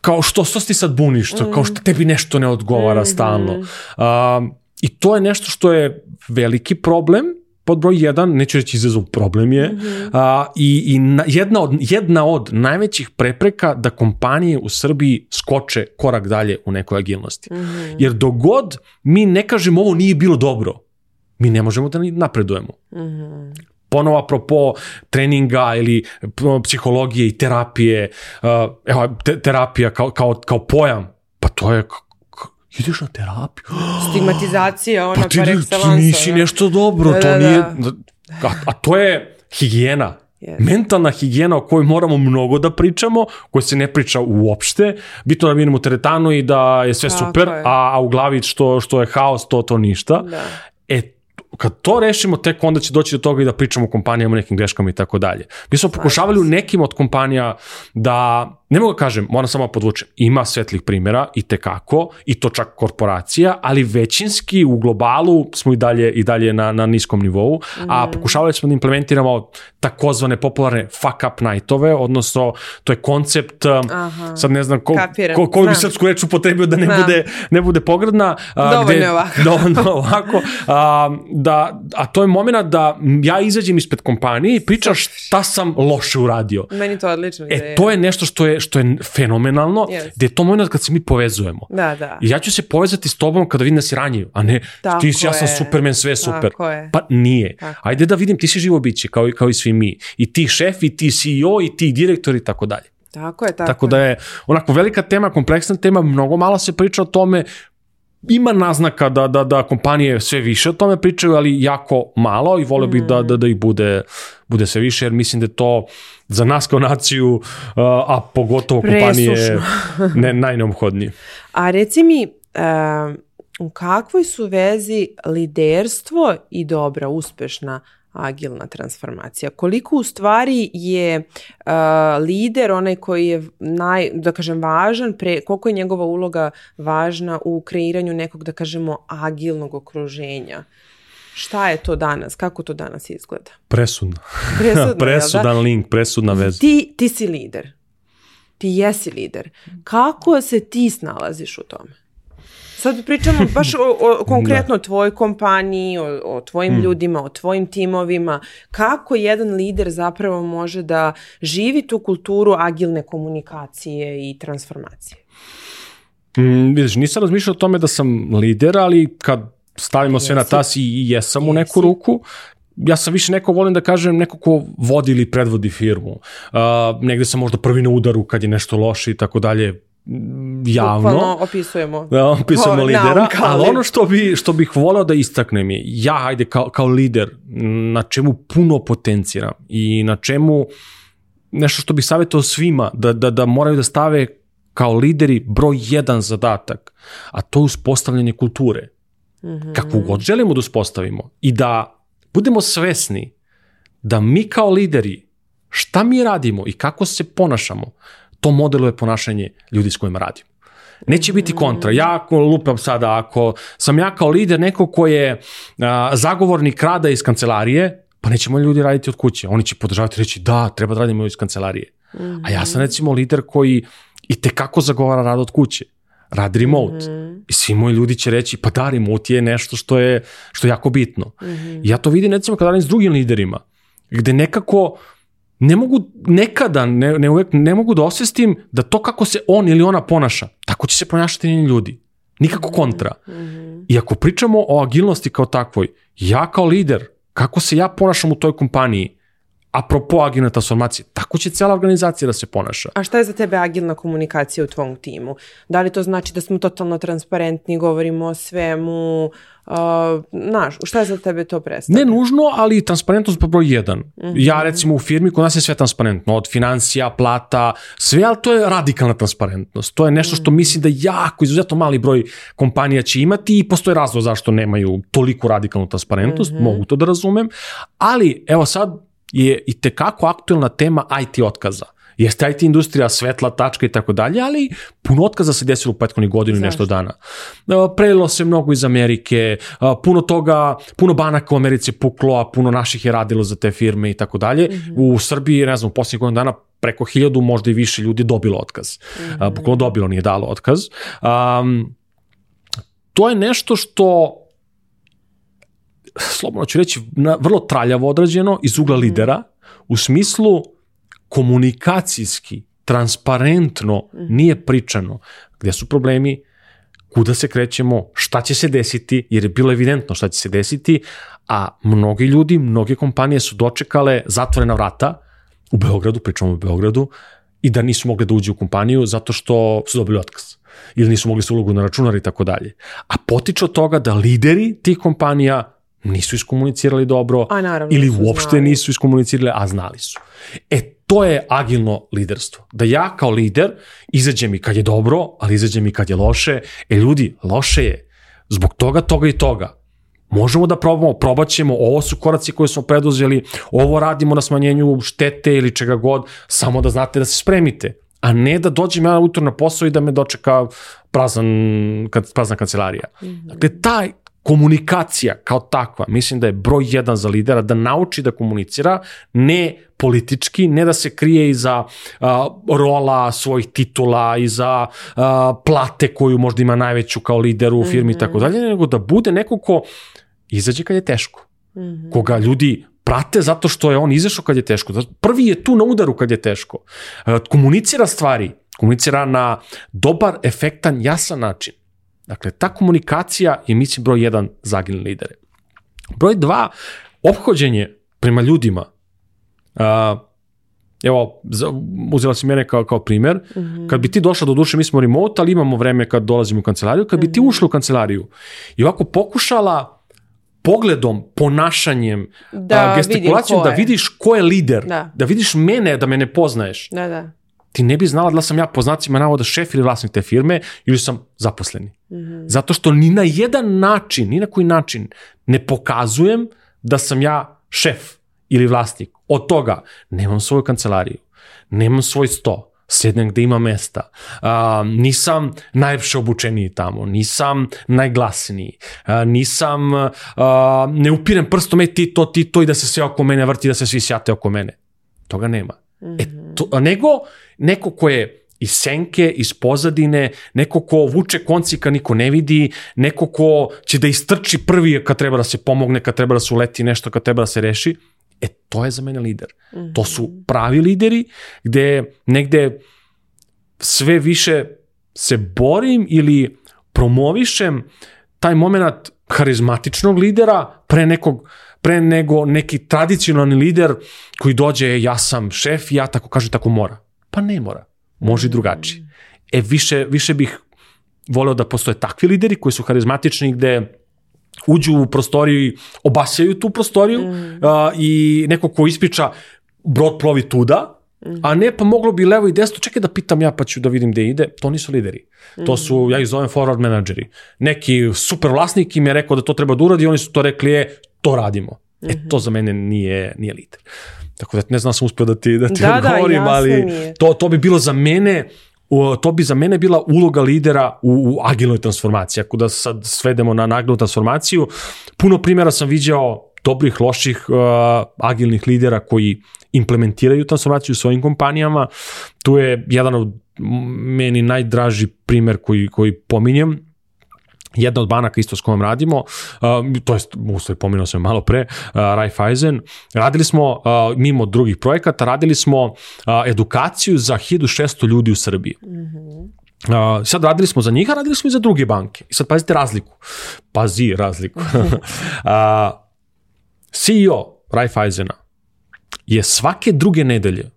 kao što, što ti sad buniš, to, kao što tebi nešto ne odgovara mm -hmm. stalno. A, I to je nešto što je veliki problem, pod broj jedan, neću reći izazov, problem je, mm -hmm. a, i, i na, jedna, od, jedna od najvećih prepreka da kompanije u Srbiji skoče korak dalje u nekoj agilnosti. Mm -hmm. Jer dogod mi ne kažemo ovo nije bilo dobro, mi ne možemo da napredujemo. Mm -hmm. Ponovo apropo treninga ili psihologije i terapije, uh, evo, te, terapija kao, kao, kao pojam, pa to je ideš na terapiju. Stigmatizacija, ona pa ti, par excellence. Ti nisi nešto dobro, da, to da, nije... Da. A, a to je higijena. Yes. Mentalna higijena o kojoj moramo mnogo da pričamo, koja se ne priča uopšte. Bitno da minemo teretanu i da je sve Tako super, je. a, a u glavi što, što je haos, to to ništa. Da. E, kad to rešimo, tek onda će doći do toga i da pričamo o kompanijama, nekim greškama i tako dalje. Mi smo pokušavali u nekim od kompanija da ne mogu da kažem, moram samo podvučem, ima svetlih primjera i te kako, i to čak korporacija, ali većinski u globalu smo i dalje i dalje na, na niskom nivou, a pokušavali smo da implementiramo takozvane popularne fuck up nightove, odnosno to je koncept, Aha. sad ne znam ko, ko, ko bi srpsku reč upotrebio da ne, bude, ne bude pogradna. Dovoljno gde, ovako. Dovoljno ovako. A, da, a to je moment da ja izađem ispred kompanije i pričaš šta sam loše uradio. Meni to odlično. E, to je nešto što je što je fenomenalno, yes. gde je to moment kad se mi povezujemo. Da, da. I ja ću se povezati s tobom kada vidim da si ranjiv, a ne Tako ti si, ja sam supermen, sve super. Pa nije. Tako Ajde da vidim, ti si živo biće, kao, kao i svi mi. I ti šef, i ti CEO, i ti direktor i tako dalje. Tako je, tako, tako da je onako velika tema, kompleksna tema, mnogo malo se priča o tome, ima naznaka da, da, da kompanije sve više o tome pričaju, ali jako malo i volio bih mm. da, da, da ih bude, bude sve više, jer mislim da je to za nas kao naciju, a pogotovo kompanije, ne, najneophodnije. A reci mi, uh, u kakvoj su vezi liderstvo i dobra, uspešna agilna transformacija. Koliko u stvari je uh, lider onaj koji je naj, da kažem važan, pre, koliko je njegova uloga važna u kreiranju nekog da kažemo agilnog okruženja? Šta je to danas? Kako to danas izgleda? Presudno. Presudno Presudan da? link, presudna veza. Ti, ti si lider. Ti jesi lider. Kako se ti snalaziš u tome? Sad pričamo baš o, o konkretno da. o tvojoj kompaniji, o, o tvojim mm. ljudima, o tvojim timovima. Kako jedan lider zapravo može da živi tu kulturu agilne komunikacije i transformacije? Mm, vidiš, nisam razmišljao o tome da sam lider, ali kad stavimo Jesi. sve na tas i jesam Jesi. u neku ruku, ja sam više neko, volim da kažem, neko ko vodi ili predvodi firmu. Uh, negde sam možda prvi na udaru kad je nešto loše i tako dalje, javno. Bukvalno opisujemo. Da, opisujemo lidera, ali ono što, bi, što bih voleo da istaknem je, ja, hajde, kao, kao lider, na čemu puno potenciram i na čemu nešto što bih savjetao svima, da, da, da moraju da stave kao lideri broj jedan zadatak, a to je uspostavljanje kulture. Mm -hmm. Kakvu god želimo da uspostavimo i da budemo svesni da mi kao lideri šta mi radimo i kako se ponašamo, to modeluje ponašanje ljudi s kojima radim. Neće biti kontra. Ja ako lupam sada, ako sam ja kao lider neko ko je a, zagovornik rada iz kancelarije, pa nećemo ljudi raditi od kuće. Oni će podržavati reći da, treba da radimo iz kancelarije. Mm -hmm. A ja sam recimo lider koji i tekako zagovara rad od kuće. Rad remote. Mm -hmm. I svi moji ljudi će reći, pa da, remote je nešto što je, što je jako bitno. Mm -hmm. Ja to vidim recimo kada radim s drugim liderima, gde nekako ne mogu nekada, ne, ne, uvek, ne mogu da osvestim da to kako se on ili ona ponaša, tako će se ponašati njeni ljudi. Nikako kontra. I ako pričamo o agilnosti kao takvoj, ja kao lider, kako se ja ponašam u toj kompaniji, apropo agilne transformacije, tako će cela organizacija da se ponaša. A šta je za tebe agilna komunikacija u tvom timu? Da li to znači da smo totalno transparentni, govorimo o svemu, uh, znaš, šta je za tebe to predstavlja? Ne nužno, ali transparentnost po broj jedan. Mm -hmm. Ja recimo u firmi kod nas je sve transparentno, od financija, plata, sve, ali to je radikalna transparentnost. To je nešto što mm -hmm. mislim da jako, izuzetno mali broj kompanija će imati i postoje razlog zašto nemaju toliko radikalnu transparentnost, mm -hmm. mogu to da razumem, ali evo sad je i tekako aktuelna tema IT otkaza. Jeste IT industrija svetla tačka i tako dalje, ali puno otkaza se desilo u prethodnih godinu i nešto dana. E, prelilo se mnogo iz Amerike, e, puno toga, puno banaka u Americi puklo, a puno naših je radilo za te firme i tako dalje. Mhm. U Srbiji, ne znam, u posljednjih godinu dana preko hiljadu, možda i više ljudi dobilo otkaz. Mm -hmm. Bukvalno dobilo, nije dalo otkaz. Um, to je nešto što slobodno ću reći, na, vrlo traljavo odrađeno iz ugla mhm. lidera, u smislu komunikacijski, transparentno, mhm. nije pričano gde su problemi, kuda se krećemo, šta će se desiti, jer je bilo evidentno šta će se desiti, a mnogi ljudi, mnoge kompanije su dočekale zatvorena vrata u Beogradu, pričamo u Beogradu, i da nisu mogli da uđu u kompaniju zato što su dobili otkaz ili nisu mogli se ulogu na računar i tako dalje. A potiče od toga da lideri tih kompanija nisu iskomunicirali dobro a, naravno, ili uopšte znali. nisu iskomunicirali, a znali su. E, to je agilno liderstvo. Da ja kao lider izađem i kad je dobro, ali izađem i kad je loše. E, ljudi, loše je. Zbog toga, toga i toga. Možemo da probamo, probat ćemo, ovo su koraci koje smo preduzeli, ovo radimo na smanjenju štete ili čega god, samo da znate da se spremite a ne da dođem ja utro na posao i da me dočeka prazan, prazna kancelarija. Mm -hmm. Dakle, taj komunikacija kao takva, mislim da je broj jedan za lidera, da nauči da komunicira, ne politički, ne da se krije iza uh, rola svojih titula, iza uh, plate koju možda ima najveću kao lider u firmi i tako dalje, nego da bude neko ko izađe kad je teško. Mm -hmm. Koga ljudi prate zato što je on izašao kad je teško. Prvi je tu na udaru kad je teško. Uh, komunicira stvari, komunicira na dobar, efektan, jasan način. Dakle, ta komunikacija je, mislim, broj jedan za agilne lidere. Broj dva, obhođenje prema ljudima. Uh, evo, uzela si mene kao, kao primer, mm -hmm. kad bi ti došla do duše, mi smo remote, ali imamo vreme kad dolazimo u kancelariju, kad bi mm -hmm. ti mhm. ušla u kancelariju i ovako pokušala pogledom, ponašanjem, da, gestikulacijom, da vidiš ko je lider, da. da vidiš mene, da me ne poznaješ. Da, da ti ne bi znala da sam ja po znacima navoda šef ili vlasnik te firme ili sam zaposleni. Mm -hmm. Zato što ni na jedan način, ni na koji način ne pokazujem da sam ja šef ili vlasnik. Od toga nemam svoju kancelariju, nemam svoj sto, sednem gde ima mesta, uh, nisam najviše obučeniji tamo, nisam najglasniji, uh, nisam, uh, ne upirem prstom, e ti to, ti to i da se sve oko mene vrti, da se svi sjate oko mene. Toga nema. Mm -hmm. E, mhm. to, nego neko ko je iz senke, iz pozadine, neko ko vuče konci kad niko ne vidi, neko ko će da istrči prvi kad treba da se pomogne, kad treba da se uleti nešto, kad treba da se reši. E, to je za mene lider. Mm -hmm. To su pravi lideri gde negde sve više se borim ili promovišem taj moment harizmatičnog lidera pre nekog pre nego neki tradicionalni lider koji dođe ja sam šef ja tako kaže tako mora. Pa ne mora. Može i drugačije. E, više, više bih voleo da postoje takvi lideri koji su harizmatični gde uđu u prostoriju i obasjaju tu prostoriju mm. uh, i neko ko ispriča brod plovi tuda, mm. a ne pa moglo bi levo i desno, čekaj da pitam ja pa ću da vidim gde ide, to nisu lideri. Mm. To su, ja ih zovem forward menadžeri. Neki super vlasnik im je rekao da to treba da uradi, oni su to rekli, je, to radimo. Mm -hmm. E, to za mene nije, nije lider. Tako da ne znam da sam uspio da ti, da ti da, da odgovorim, da, ali to, to bi bilo za mene to bi za mene bila uloga lidera u, u agilnoj transformaciji. Ako da sad svedemo na agilnu transformaciju, puno primjera sam viđao dobrih, loših uh, agilnih lidera koji implementiraju transformaciju u svojim kompanijama. Tu je jedan od meni najdraži primer koji, koji pominjem, jedna od banaka isto s kojom radimo, uh, to jest, u stvari pomenuo sam malo pre, uh, Raiffeisen, radili smo, uh, mimo drugih projekata, radili smo uh, edukaciju za 1600 ljudi u Srbiji. Mm -hmm. Uh, sad radili smo za njih, a radili smo i za druge banke. I sad pazite razliku. Pazi razliku. uh, CEO Raiffeisena je svake druge nedelje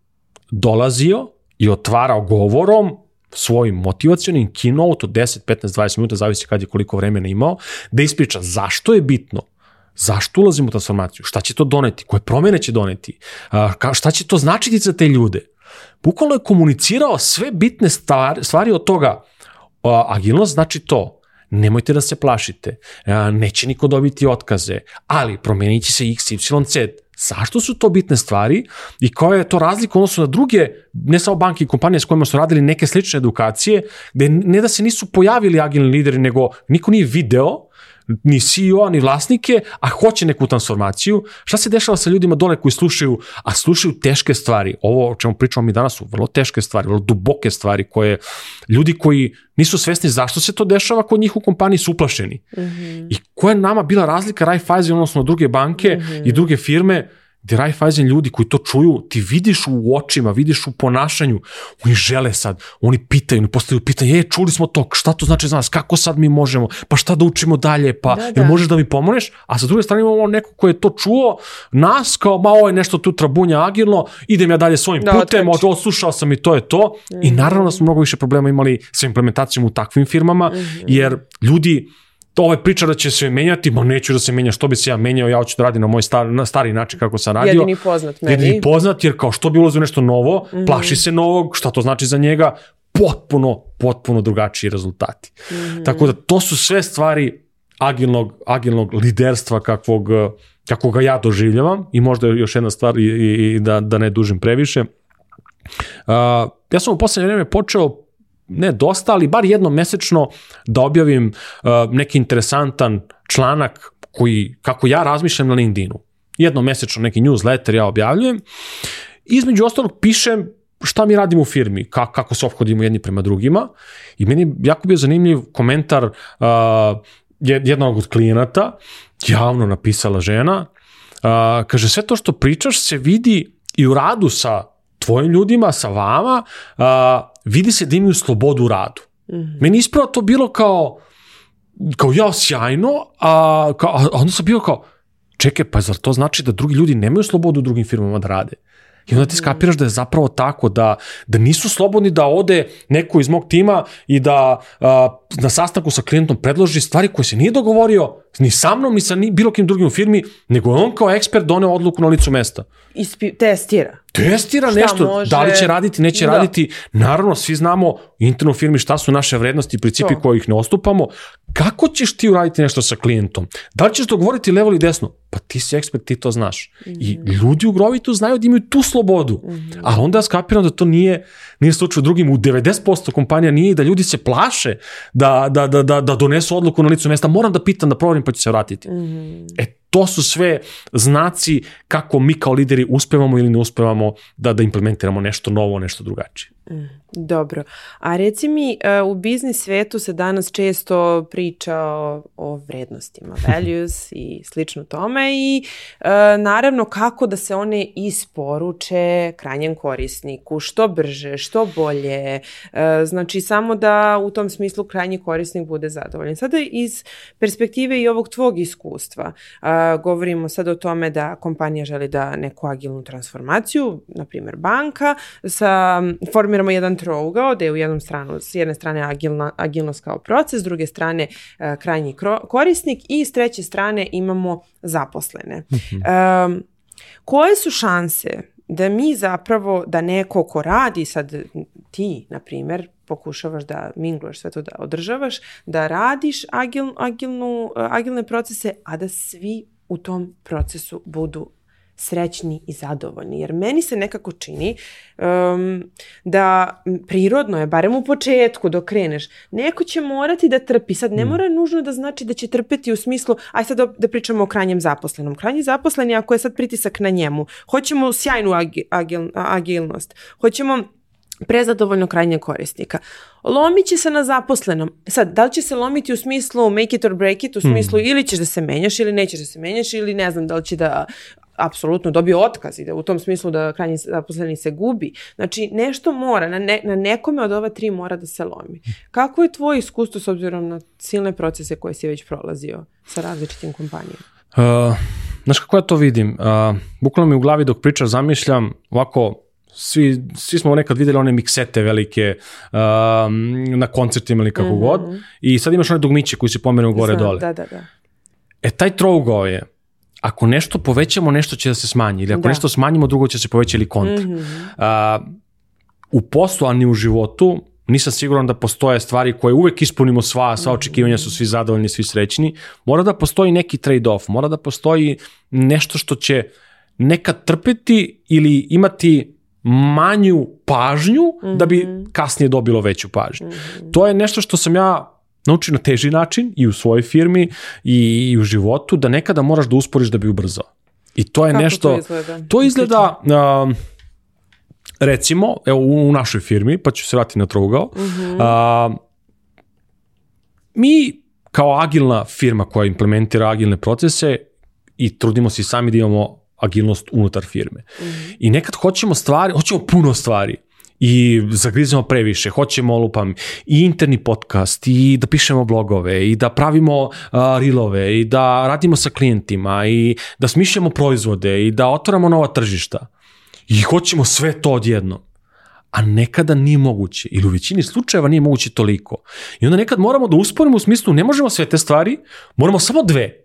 dolazio i otvarao govorom svojim motivacionim keynote od 10, 15, 20 minuta, zavisi kad je koliko vremena imao, da ispriča zašto je bitno Zašto ulazimo u transformaciju? Šta će to doneti? Koje promene će doneti? Šta će to značiti za te ljude? Bukvalno je komunicirao sve bitne stvari od toga. Agilnost znači to. Nemojte da se plašite. Neće niko dobiti otkaze, ali promenit će se x, y, z Zašto su to bitne stvari i koja je to razlika odnosno na druge, ne samo banke i kompanije s kojima su radili neke slične edukacije, gde ne da se nisu pojavili agilni lideri, nego niko nije video, ni CEO, ni vlasnike, a hoće neku transformaciju. Šta se dešava sa ljudima dole koji slušaju, a slušaju teške stvari? Ovo o čemu pričamo mi danas su vrlo teške stvari, vrlo duboke stvari koje ljudi koji nisu svesni zašto se to dešava kod njih u kompaniji su uplašeni. Mm -hmm. I koja je nama bila razlika Raiffeisen, odnosno druge banke mm -hmm. i druge firme, gde Raiffeisen ljudi koji to čuju, ti vidiš u očima, vidiš u ponašanju, oni žele sad, oni pitaju, oni postavljaju pitanje, je, čuli smo to, šta to znači za nas, kako sad mi možemo, pa šta da učimo dalje, pa da, da. Jel možeš da mi pomogneš? A sa druge strane imamo neko ko je to čuo, nas kao, ma ovo je nešto tu trabunja agilno, idem ja dalje svojim da, putem, od, odslušao sam i to je to. Mm -hmm. I naravno da smo mnogo više problema imali sa implementacijom u takvim firmama, mm -hmm. jer ljudi, to ovaj priča da će se menjati, ma neću da se menja, što bi se ja menjao, ja hoću da radim na moj star, na stari način kako sam radio. Jedini poznat meni. Jedini poznat, jer kao što bi ulazio nešto novo, mm -hmm. plaši se novog, šta to znači za njega, potpuno, potpuno drugačiji rezultati. Mm -hmm. Tako da to su sve stvari agilnog, agilnog liderstva kakvog, kako ga ja doživljavam i možda još jedna stvar i, i, i da, da ne dužim previše. Uh, ja sam u poslednje vreme počeo ne dosta, ali bar jednom mesečno da objavim uh, neki interesantan članak koji, kako ja razmišljam na LinkedInu. Jednom mesečno neki newsletter ja objavljujem. Između ostalog pišem šta mi radimo u firmi, ka, kako se obhodimo jedni prema drugima i meni jako bio zanimljiv komentar uh, jednog od klijenata, javno napisala žena, uh, kaže sve to što pričaš se vidi i u radu sa tvojim ljudima, sa vama, uh, vidi se da imaju slobodu u radu. Mm -hmm. Meni ispravo to bilo kao, kao ja sjajno, a, kao, a onda sam bio kao, čekaj, pa zar to znači da drugi ljudi nemaju slobodu u drugim firmama da rade? I onda ti skapiraš da je zapravo tako, da, da nisu slobodni da ode neko iz mog tima i da a, na sastanku sa klijentom predloži stvari koje se nije dogovorio ni sa mnom, ni sa ni bilo kim drugim u firmi, nego je on kao ekspert doneo odluku na licu mesta. Ispi, testira. Testira šta nešto, može... da li će raditi, neće da. raditi. Naravno, svi znamo u internu firmi šta su naše vrednosti i principi to. koje ih ne ostupamo. Kako ćeš ti uraditi nešto sa klijentom? Da li ćeš dogovoriti levo ili desno? Pa ti si ekspert, ti to znaš. Mm -hmm. I mhm. ljudi u Grovitu znaju da imaju tu slobodu. Mm -hmm. A onda skapiram da to nije, nije slučaj u drugim. U 90% kompanija nije i da ljudi se plaše da, da, da, da, da donesu odluku na licu mesta. Moram da pitam, da proverim pa ću se vratiti. Mm -hmm. E, to su sve znaci kako mi kao lideri uspevamo ili ne uspevamo da, da implementiramo nešto novo, nešto drugačije. Mm, dobro. A reci mi, e, u biznis svetu se danas često priča o, o vrednostima, values i slično tome i e, naravno kako da se one isporuče krajnjem korisniku, što brže, što bolje, e, znači samo da u tom smislu krajnji korisnik bude zadovoljan. Sada iz perspektive i ovog tvog iskustva govorimo sad o tome da kompanija želi da neku agilnu transformaciju, na primjer banka, sa formiramo jedan trougao da je u jednom stranu, s jedne strane agilna, agilnost kao proces, s druge strane uh, krajnji kro, korisnik i s treće strane imamo zaposlene. Um, koje su šanse da mi zapravo, da neko ko radi sad ti, na primer, pokušavaš da mingluješ sve to da održavaš, da radiš agil, agilnu, agilne procese, a da svi u tom procesu budu srećni i zadovoljni. Jer meni se nekako čini um, da prirodno je, barem u početku dok kreneš, neko će morati da trpi. Sad ne mm. mora nužno da znači da će trpeti u smislu, aj sad da, da pričamo o krajnjem zaposlenom. Krajnji zaposleni, ako je sad pritisak na njemu, hoćemo sjajnu agil, agil, agilnost, hoćemo prezadovoljno krajnjeg korisnika. Lomit će se na zaposlenom. Sad, da li će se lomiti u smislu make it or break it, u smislu mm. ili ćeš da se menjaš ili nećeš da se menjaš ili ne znam da li će da apsolutno dobio otkaz i da u tom smislu da krajnji zaposleni se gubi. Znači, nešto mora, na, ne, na nekome od ova tri mora da se lomi. Kako je tvoje iskustvo s obzirom na silne procese koje si već prolazio sa različitim kompanijama? Uh, znaš kako ja to vidim? Uh, bukvalno mi u glavi dok pričaš zamišljam ovako svi, svi smo nekad videli one miksete velike uh, na koncertima ili kako mm -hmm. god i sad imaš one dugmiće koji se pomeru gore Znam, dole. Da, da, da. E, taj trougao je ako nešto povećamo, nešto će da se smanji. Ili ako da. nešto smanjimo, drugo će se povećati ili kontra. Mm -hmm. uh, u poslu, a ni u životu, nisam siguran da postoje stvari koje uvek ispunimo sva, sva očekivanja su svi zadovoljni, svi srećni. Mora da postoji neki trade-off, mora da postoji nešto što će nekad trpeti ili imati manju pažnju mm -hmm. da bi mhm. kasnije dobilo veću pažnju. Mm -hmm. To je nešto što sam ja nauči na teži način i u svojoj firmi i, i u životu da nekada moraš da usporiš da bi ubrzao. I to je Kako nešto... To izgleda? To izgleda uh, recimo, evo u, u našoj firmi, pa ću se vratiti na trougao, uh -huh. uh, mi kao agilna firma koja implementira agilne procese i trudimo se sami da imamo agilnost unutar firme. Mm -hmm. I nekad hoćemo stvari, hoćemo puno stvari i zagrizemo previše, hoćemo lupam i interni podcast i da pišemo blogove i da pravimo uh, rilove i da radimo sa klijentima i da smišljamo proizvode i da otvaramo nova tržišta i hoćemo sve to odjedno a nekada nije moguće ili u većini slučajeva nije moguće toliko. I onda nekad moramo da usporimo u smislu ne možemo sve te stvari, moramo samo dve.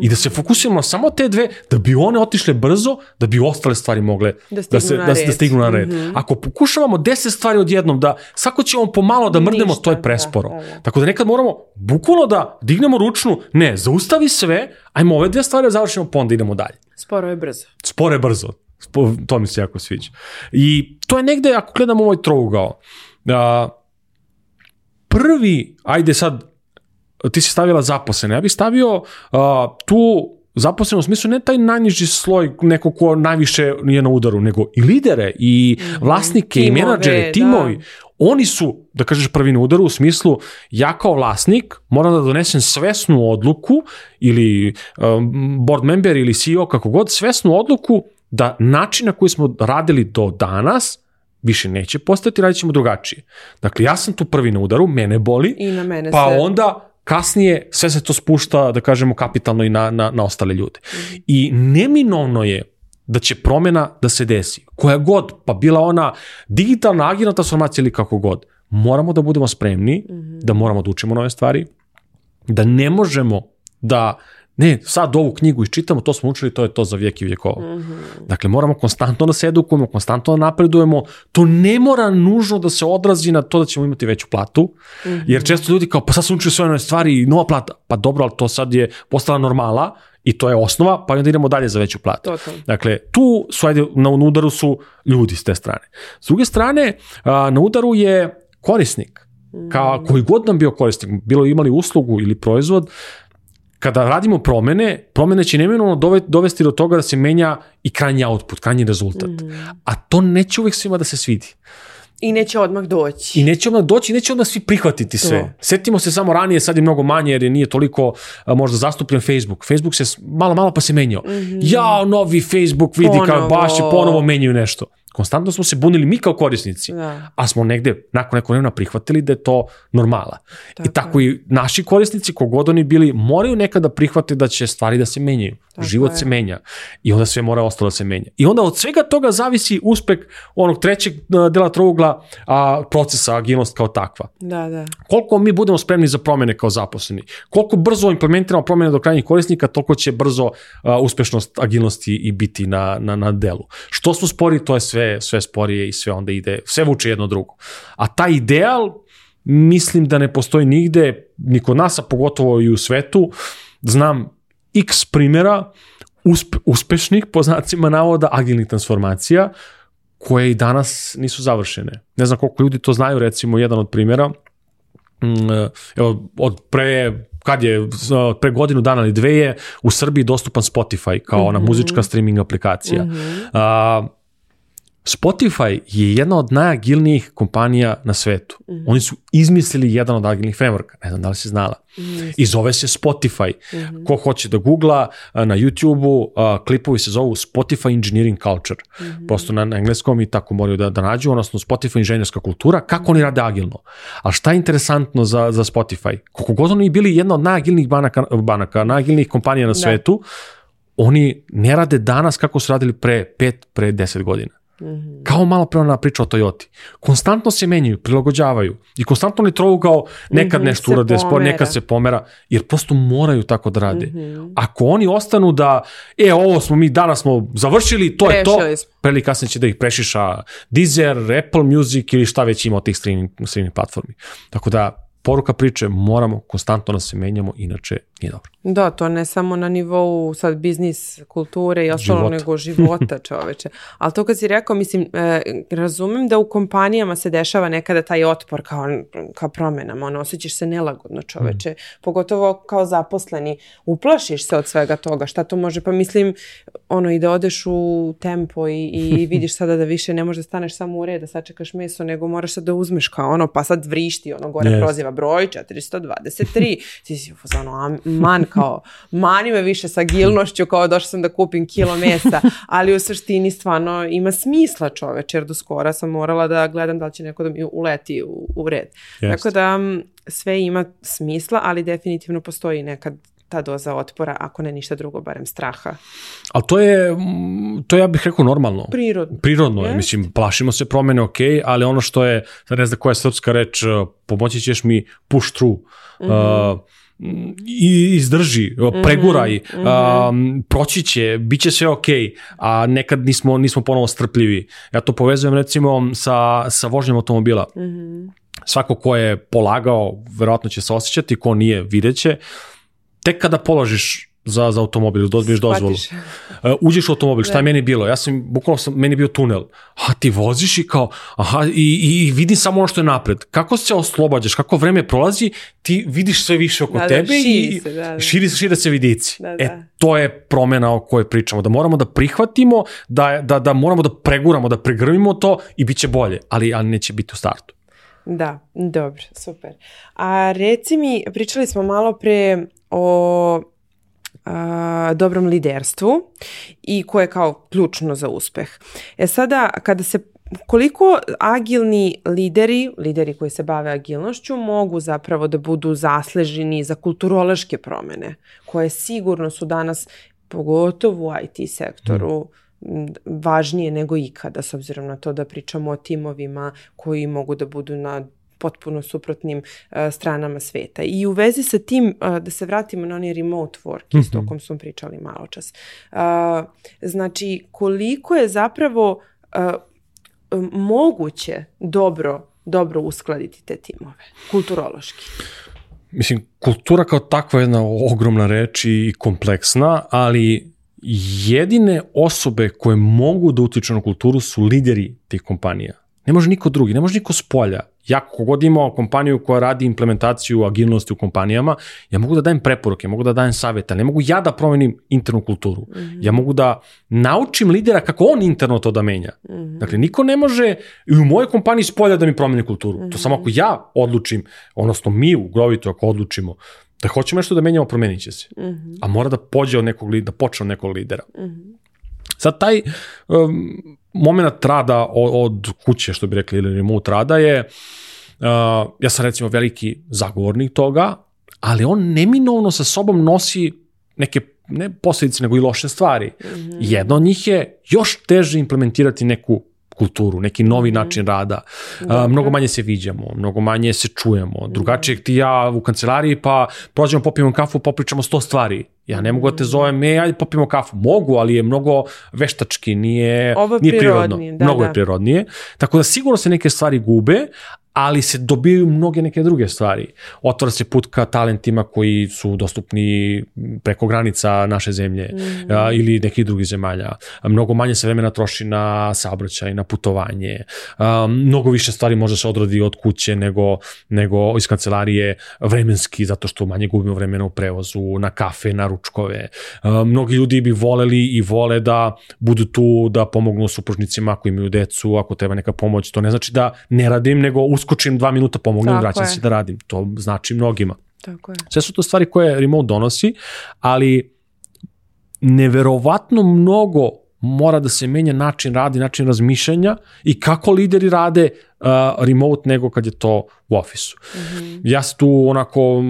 I da se fokusiramo samo te dve, da bi one otišle brzo, da bi ostale stvari mogle da, da, se, da, da stignu na red. Mm -hmm. Ako pokušavamo deset stvari odjednom, da svako ćemo pomalo da mrdnemo, Ništa, to je presporo. Da, da, da. Tako da nekad moramo bukvalno da dignemo ručnu, ne, zaustavi sve, ajmo ove dve stvari da završimo, pa onda idemo dalje. Sporo je brzo. Sporo je brzo. To mi se jako sviđa. I to je negde, ako gledamo ovaj trougao, uh, prvi, ajde sad, ti si stavila zaposlene, ja bih stavio uh, tu zaposleno u smislu ne taj najniži sloj neko ko najviše je na udaru, nego i lidere i mhm. vlasnike timove, i menadžere, da. timovi. Da. Oni su, da kažeš prvi na udaru u smislu ja kao vlasnik moram da donesem svesnu odluku ili um, board member ili CEO kako god, svesnu odluku da način na koji smo radili do danas više neće postati, radit ćemo drugačije. Dakle, ja sam tu prvi na udaru, mene boli, I na mene pa se... onda kasnije sve se to spušta, da kažemo, kapitalno i na, na, na ostale ljude. I neminovno je da će promena da se desi. Koja god, pa bila ona digitalna, agilna transformacija ili kako god, moramo da budemo spremni, mm -hmm. da moramo da učimo nove stvari, da ne možemo da ne, sad ovu knjigu iščitamo, to smo učili, to je to za vijek i vjekova. Mm -hmm. Dakle, moramo konstantno da se edukujemo, konstantno da napredujemo. To ne mora nužno da se odrazi na to da ćemo imati veću platu, mm -hmm. jer često ljudi kao, pa sad sam učio sve one stvari i nova plata. Pa dobro, ali to sad je postala normala i to je osnova, pa onda idemo dalje za veću platu. To. Dakle, tu su, ajde, na udaru su ljudi s te strane. S druge strane, na udaru je korisnik. Mhm. koji god nam bio korisnik, bilo imali uslugu ili proizvod, kada radimo promene, promene će neminovno dovesti do toga da se menja i krajnji output, krajnji rezultat. Mm. A to neće uvek svima da se svidi. I neće odmah doći. I neće odmah doći, neće odmah svi prihvatiti sve. To. Setimo se samo ranije, sad je mnogo manje jer je nije toliko a, možda zastupljen Facebook. Facebook se malo, malo pa se menjao. Mm -hmm. Ja, novi Facebook vidi ponovo. kao baš je ponovo menjaju nešto. Konstantno smo se bunili mi kao korisnici, da. a smo negde nakon nekog vremena prihvatili da je to normala. Tako I tako je. i naši korisnici, kogod oni bili, moraju nekada prihvatiti da će stvari da se menjaju. Tako Život je. se menja i onda sve mora ostalo da se menja. I onda od svega toga zavisi uspeh onog trećeg dela trougla a, procesa agilnost kao takva. Da, da. Koliko mi budemo spremni za promene kao zaposleni, koliko brzo implementiramo promene do krajnjih korisnika, toliko će brzo a, uspešnost agilnosti i biti na, na, na delu. Što smo spori, to je sve sve, sve sporije i sve onda ide, sve vuče jedno drugo. A taj ideal, mislim da ne postoji nigde, ni kod nas, a pogotovo i u svetu, znam x primjera uspe, uspešnih, po znacima navoda, agilnih transformacija, koje i danas nisu završene. Ne znam koliko ljudi to znaju, recimo jedan od primjera, mm, evo, od pre kad je pre godinu dana ili dve je u Srbiji dostupan Spotify kao ona mm -hmm. muzička streaming aplikacija. Mm -hmm. A, Spotify je jedna od najagilnijih kompanija na svetu. Mm -hmm. Oni su izmislili jedan od agilnih frameworka. Ne znam da li si znala. Mm -hmm. I zove se Spotify. Mm -hmm. Ko hoće da googla na YouTube-u, klipovi se zovu Spotify Engineering Culture. Mm -hmm. Prosto na, na engleskom i tako moraju da, da nađu, odnosno Spotify inženjerska kultura, kako mm -hmm. oni rade agilno. Ali šta je interesantno za, za Spotify? Koliko god oni bili jedna od najagilnijih banaka, banaka najagilnijih kompanija na da. svetu, oni ne rade danas kako su radili pre 5, pre 10 godina. -hmm. Kao malo pre ona priča o Toyoti. Konstantno se menjaju, prilagođavaju i konstantno li trougao nekad mm -hmm, nešto urade spor, nekad se pomera, jer prosto moraju tako da rade. Mm -hmm. Ako oni ostanu da, e, ovo smo mi, danas smo završili, to Prešili je to, smo. preli kasnije će da ih prešiša Deezer, Apple Music ili šta već ima od tih streaming, streaming platformi. Tako da, poruka priče, moramo konstantno da se menjamo, inače nije dobro. Da, to ne samo na nivou sad biznis, kulture i ostalo, života. nego života čoveče. Ali to kad si rekao, mislim, e, razumem da u kompanijama se dešava nekada taj otpor kao, kao promenama, ono, osjećaš se nelagodno čoveče, mm. pogotovo kao zaposleni, uplašiš se od svega toga, šta to može, pa mislim, ono, i da odeš u tempo i, i vidiš sada da više ne možeš da staneš samo u red, da sačekaš meso, nego moraš sad da uzmeš kao ono, pa sad vrišti, ono, gore yes. proziva broj 423, ti si u fazonu, man, kao mani me više sa agilnošću, kao došla sam da kupim kilo mesa, ali u suštini stvarno ima smisla čoveč, jer do skora sam morala da gledam da li će neko da mi uleti u, u red. Yes. Tako da sve ima smisla, ali definitivno postoji nekad ta doza otpora, ako ne ništa drugo, barem straha. Ali to je, to ja bih rekao normalno. Prirodno. Prirodno je, mislim, plašimo se promene, ok, ali ono što je, ne znam koja je srpska reč, pomoći ćeš mi push through. Mm -hmm. uh, i izdrži, preguraj, mm -hmm. proći će, bit će sve ok, a nekad nismo, nismo ponovo strpljivi. Ja to povezujem recimo sa, sa vožnjom automobila. Mm -hmm. Svako ko je polagao, verovatno će se osjećati, ko nije, vidjet će. Tek kada položiš za, za automobil, dobiješ dozvolu. Uh, uđeš u automobil, šta je meni bilo? Ja sam, bukvalno sam, meni bio tunel. A ti voziš i kao, aha, i, i vidim samo ono što je napred. Kako se oslobađaš, kako vreme prolazi, ti vidiš sve više oko da, tebe da, širi i se, da, da. širi, šire se vidici. Da, E, da. to je promena o kojoj pričamo, da moramo da prihvatimo, da, da, da moramo da preguramo, da pregrmimo to i bit će bolje, ali, ali neće biti u startu. Da, dobro, super. A reci mi, pričali smo malo pre o a, dobrom liderstvu i koje je kao ključno za uspeh. E sada, kada se koliko agilni lideri, lideri koji se bave agilnošću, mogu zapravo da budu zasleženi za kulturološke promene, koje sigurno su danas, pogotovo u IT sektoru, važnije nego ikada, s obzirom na to da pričamo o timovima koji mogu da budu na potpuno suprotnim uh, stranama sveta. I u vezi sa tim, uh, da se vratimo na onaj remote work, mm -hmm. isto o kom smo pričali malo čas. Uh, znači, koliko je zapravo uh, moguće dobro, dobro uskladiti te timove, kulturološki? Mislim, kultura kao takva je jedna ogromna reč i kompleksna, ali jedine osobe koje mogu da utiču na kulturu su lideri tih kompanija. Ne može niko drugi, ne može niko s polja. Ja kogod imao kompaniju koja radi implementaciju agilnosti u kompanijama, ja mogu da dajem preporuke, mogu da dajem savete, ne mogu ja da promenim internu kulturu. Mm -hmm. Ja mogu da naučim lidera kako on interno to da menja. Mm -hmm. Dakle, niko ne može i u mojoj kompaniji s polja da mi promeni kulturu. Mm -hmm. To samo ako ja odlučim, odnosno mi u Grovito ako odlučimo da hoćemo nešto da menjamo, promenit će se. Mm -hmm. A mora da pođe od nekog, da počne od nekog lidera. Mm -hmm. Sad taj um, moment rada od, od kuće, što bi rekli, ili remote rada je, uh, ja sam recimo veliki zagovornik toga, ali on neminovno sa sobom nosi neke ne posledice, nego i loše stvari. Mm -hmm. Jedna od njih je još teže implementirati neku kulturu, neki novi mm način rada. A, mnogo manje se viđamo, mnogo manje se čujemo. Drugačije ti ja u kancelariji pa prođemo, popijemo kafu, popričamo sto stvari. Ja ne mogu da te zovem, e, ajde popijemo kafu. Mogu, ali je mnogo veštački, nije, Ovo nije prirodno. Da, mnogo da. je prirodnije. Tako da sigurno se neke stvari gube, ali se dobijaju mnoge neke druge stvari. Otvara se put ka talentima koji su dostupni preko granica naše zemlje mm. a, ili nekih drugih zemalja. Mnogo manje se vremena troši na saobraćaj, na putovanje. A, mnogo više stvari može se odradi od kuće nego, nego iz kancelarije vremenski, zato što manje gubimo vremena u prevozu, na kafe, na ručkove. A, mnogi ljudi bi voleli i vole da budu tu, da pomognu supružnicima ako imaju decu, ako treba neka pomoć. To ne znači da ne radim, nego uskočim dva minuta, pomognem, Tako vraćam je. se da radim. To znači mnogima. Tako je. Sve su to stvari koje remote donosi, ali neverovatno mnogo mora da se menja način rada i način razmišljanja i kako lideri rade uh, remote nego kad je to u ofisu. Mm -hmm. Ja se tu onako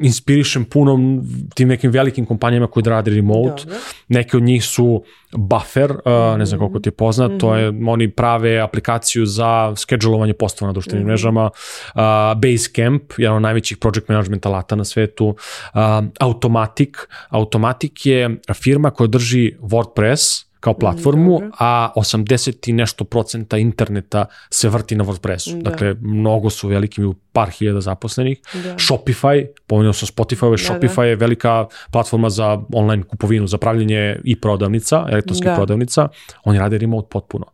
inspirišem puno tim nekim velikim kompanijama koji da rade remote. Dobro. Neke od njih su Buffer, uh, ne znam koliko ti je poznat, mm -hmm. to je, oni prave aplikaciju za schedulovanje postava na društvenim mm -hmm. mrežama, uh, Basecamp, jedan od najvećih project management alata na svetu, uh, Automatic, Automatic je firma koja drži WordPress, kao platformu, a 80 i nešto procenta interneta se vrti na WordPressu. Da. Dakle, mnogo su veliki, par hiljada zaposlenih. Da. Shopify, pomenuo sam Spotify, ovaj Da, Shopify da. je velika platforma za online kupovinu, za pravljenje i prodavnica, elektronskih Da. prodavnica. Oni rade remote potpuno.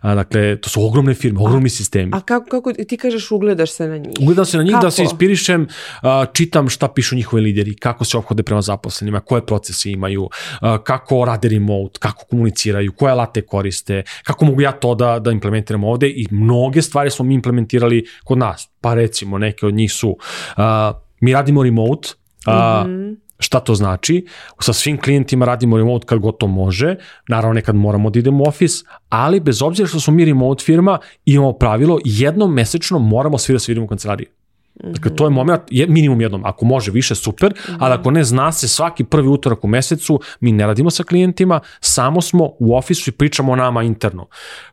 A, dakle, to su ogromne firme, ogromni sistemi. A kako, kako ti kažeš ugledaš se na njih? Ugledam se na njih Kako? da se inspirišem, a, čitam šta pišu njihovi lideri, kako se ophode prema zaposlenima, koje procese imaju, a, kako rade remote, kako komuniciraju, koje alate koriste, kako mogu ja to da, da implementiram ovde i mnoge stvari smo mi implementirali kod nas. Pa recimo, neke od njih su, a, mi radimo remote, a, Mhm. Šta to znači? Sa svim klijentima radimo remote kad god to može, naravno nekad moramo da idemo u office, ali bez obzira što smo mi remote firma, imamo pravilo, jednom mesečno moramo svi da se vidimo u kancelariji. Dakle, to je moment, je minimum jednom. Ako može više, super, ali ako ne, zna se svaki prvi utorak u mesecu, mi ne radimo sa klijentima, samo smo u ofisu i pričamo o nama interno.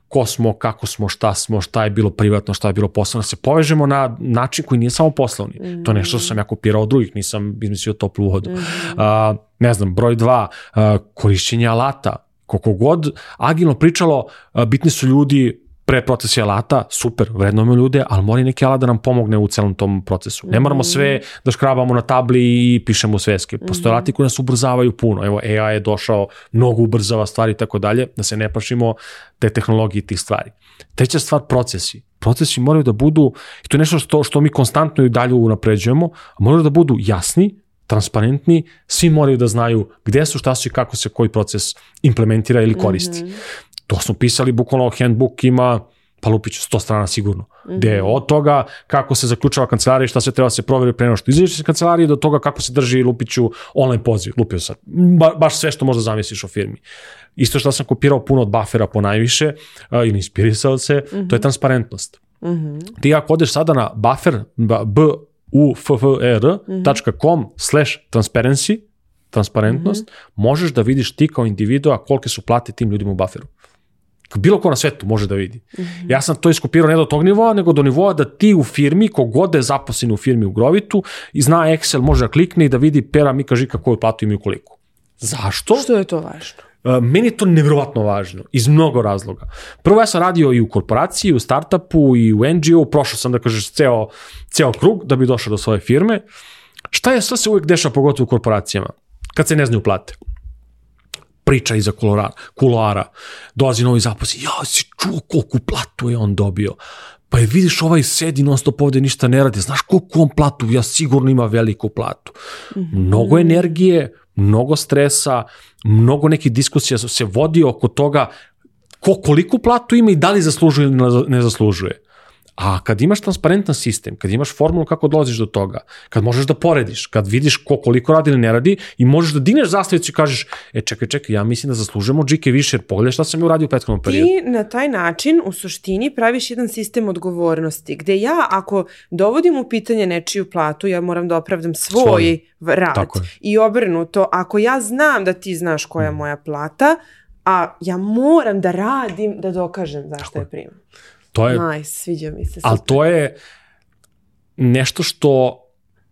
Ko smo, kako smo, šta smo, šta je bilo privatno, šta je bilo poslovno, se povežemo na način koji nije samo poslovni. Mm -hmm. To je nešto što sam ja kopirao od drugih, nisam izmislio toplu vodu. Mm -hmm. uh, ne znam, broj dva, uh, korišćenje alata, koliko god agilno pričalo, bitni su ljudi pre procesi alata, super, vrednujemo ljude, ali mora i neki alat da nam pomogne u celom tom procesu. Ne moramo sve da škrabamo na tabli i pišemo sveske. Postoje alati koji nas ubrzavaju puno. Evo, AI je došao, mnogo ubrzava stvari i tako dalje, da se ne plašimo te tehnologije i tih stvari. Treća stvar, procesi. Procesi moraju da budu, i to je nešto što, što mi konstantno i dalje unapređujemo, moraju da budu jasni, transparentni, svi moraju da znaju gde su, šta su i kako se koji proces implementira ili koristi. Mm -hmm. To smo pisali, bukvalno handbook ima pa lupiću 100 strana sigurno. Mm -hmm. Gde je od toga kako se zaključava kancelarija, šta se treba se proveri pre nego što izađeš iz kancelarije, do toga kako se drži lupiću online poziv. Lupio sad. Ba, baš sve što možda zamisliš o firmi. Isto što sam kopirao puno od buffera po najviše uh, ili inspirisao se, mm -hmm. to je mhm. transparentnost. Mm -hmm. Ti ako odeš sada na buffer, b u f f e r .com slash transparency, transparentnost, mm -hmm. možeš da vidiš ti kao individua kolike su plate tim ljudima u bufferu bilo ko na svetu može da vidi. Mm -hmm. Ja sam to iskopirao ne do tog nivoa, nego do nivoa da ti u firmi, kogode je zaposlen u firmi u Grovitu, i zna Excel, može da klikne i da vidi pera, Mika, Žika koju platu imaju koliko. Zašto? Što je to važno? Uh, meni je to nevjerovatno važno, iz mnogo razloga. Prvo ja sam radio i u korporaciji, i u startupu, i u NGO, prošao sam da kažeš ceo, ceo krug da bi došao do svoje firme. Šta je, sve se uvek dešava pogotovo u korporacijama? Kad se ne znaju plate priča iza kuloara, kuloara. Dolazi novi zaposli, ja si čuo koliko platu je on dobio. Pa je vidiš ovaj sedi non stop ovde ništa ne radi, znaš koliko on platu, ja sigurno ima veliku platu. -hmm. Mnogo energije, mnogo stresa, mnogo nekih diskusija se vodi oko toga ko koliko platu ima i da li zaslužuje ili ne zaslužuje. A kad imaš transparentan sistem, kad imaš formulu kako dolaziš do toga, kad možeš da porediš, kad vidiš ko koliko radi ili ne radi i možeš da dineš zastavicu i kažeš, e čekaj, čekaj, ja mislim da zaslužujemo džike više, jer pogledaj šta sam je uradio u prethodnom periodu. Ti na taj način u suštini praviš jedan sistem odgovornosti, gde ja ako dovodim u pitanje nečiju platu, ja moram da opravdam svoj, svoj. rad. Tako je. I obrnuto, ako ja znam da ti znaš koja je mm. moja plata, a ja moram da radim da dokažem zašto je primam. To je, nice, sviđa mi se. Ali to je nešto što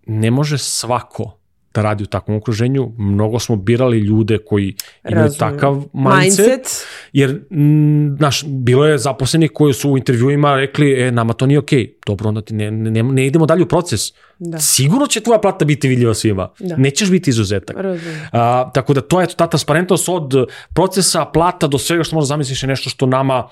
ne može svako da radi u takvom okruženju. Mnogo smo birali ljude koji imaju Razumno. takav mindset, mindset. jer, znaš, bilo je zaposleni koji su u intervjuima rekli, e, nama to nije okej, okay. dobro, onda ti ne, ne, ne idemo dalje u proces. Da. Sigurno će tvoja plata biti vidljiva svima. Da. Nećeš biti izuzetak. A, tako da to je ta transparentnost od procesa, plata do svega što možda zamisliš je nešto što nama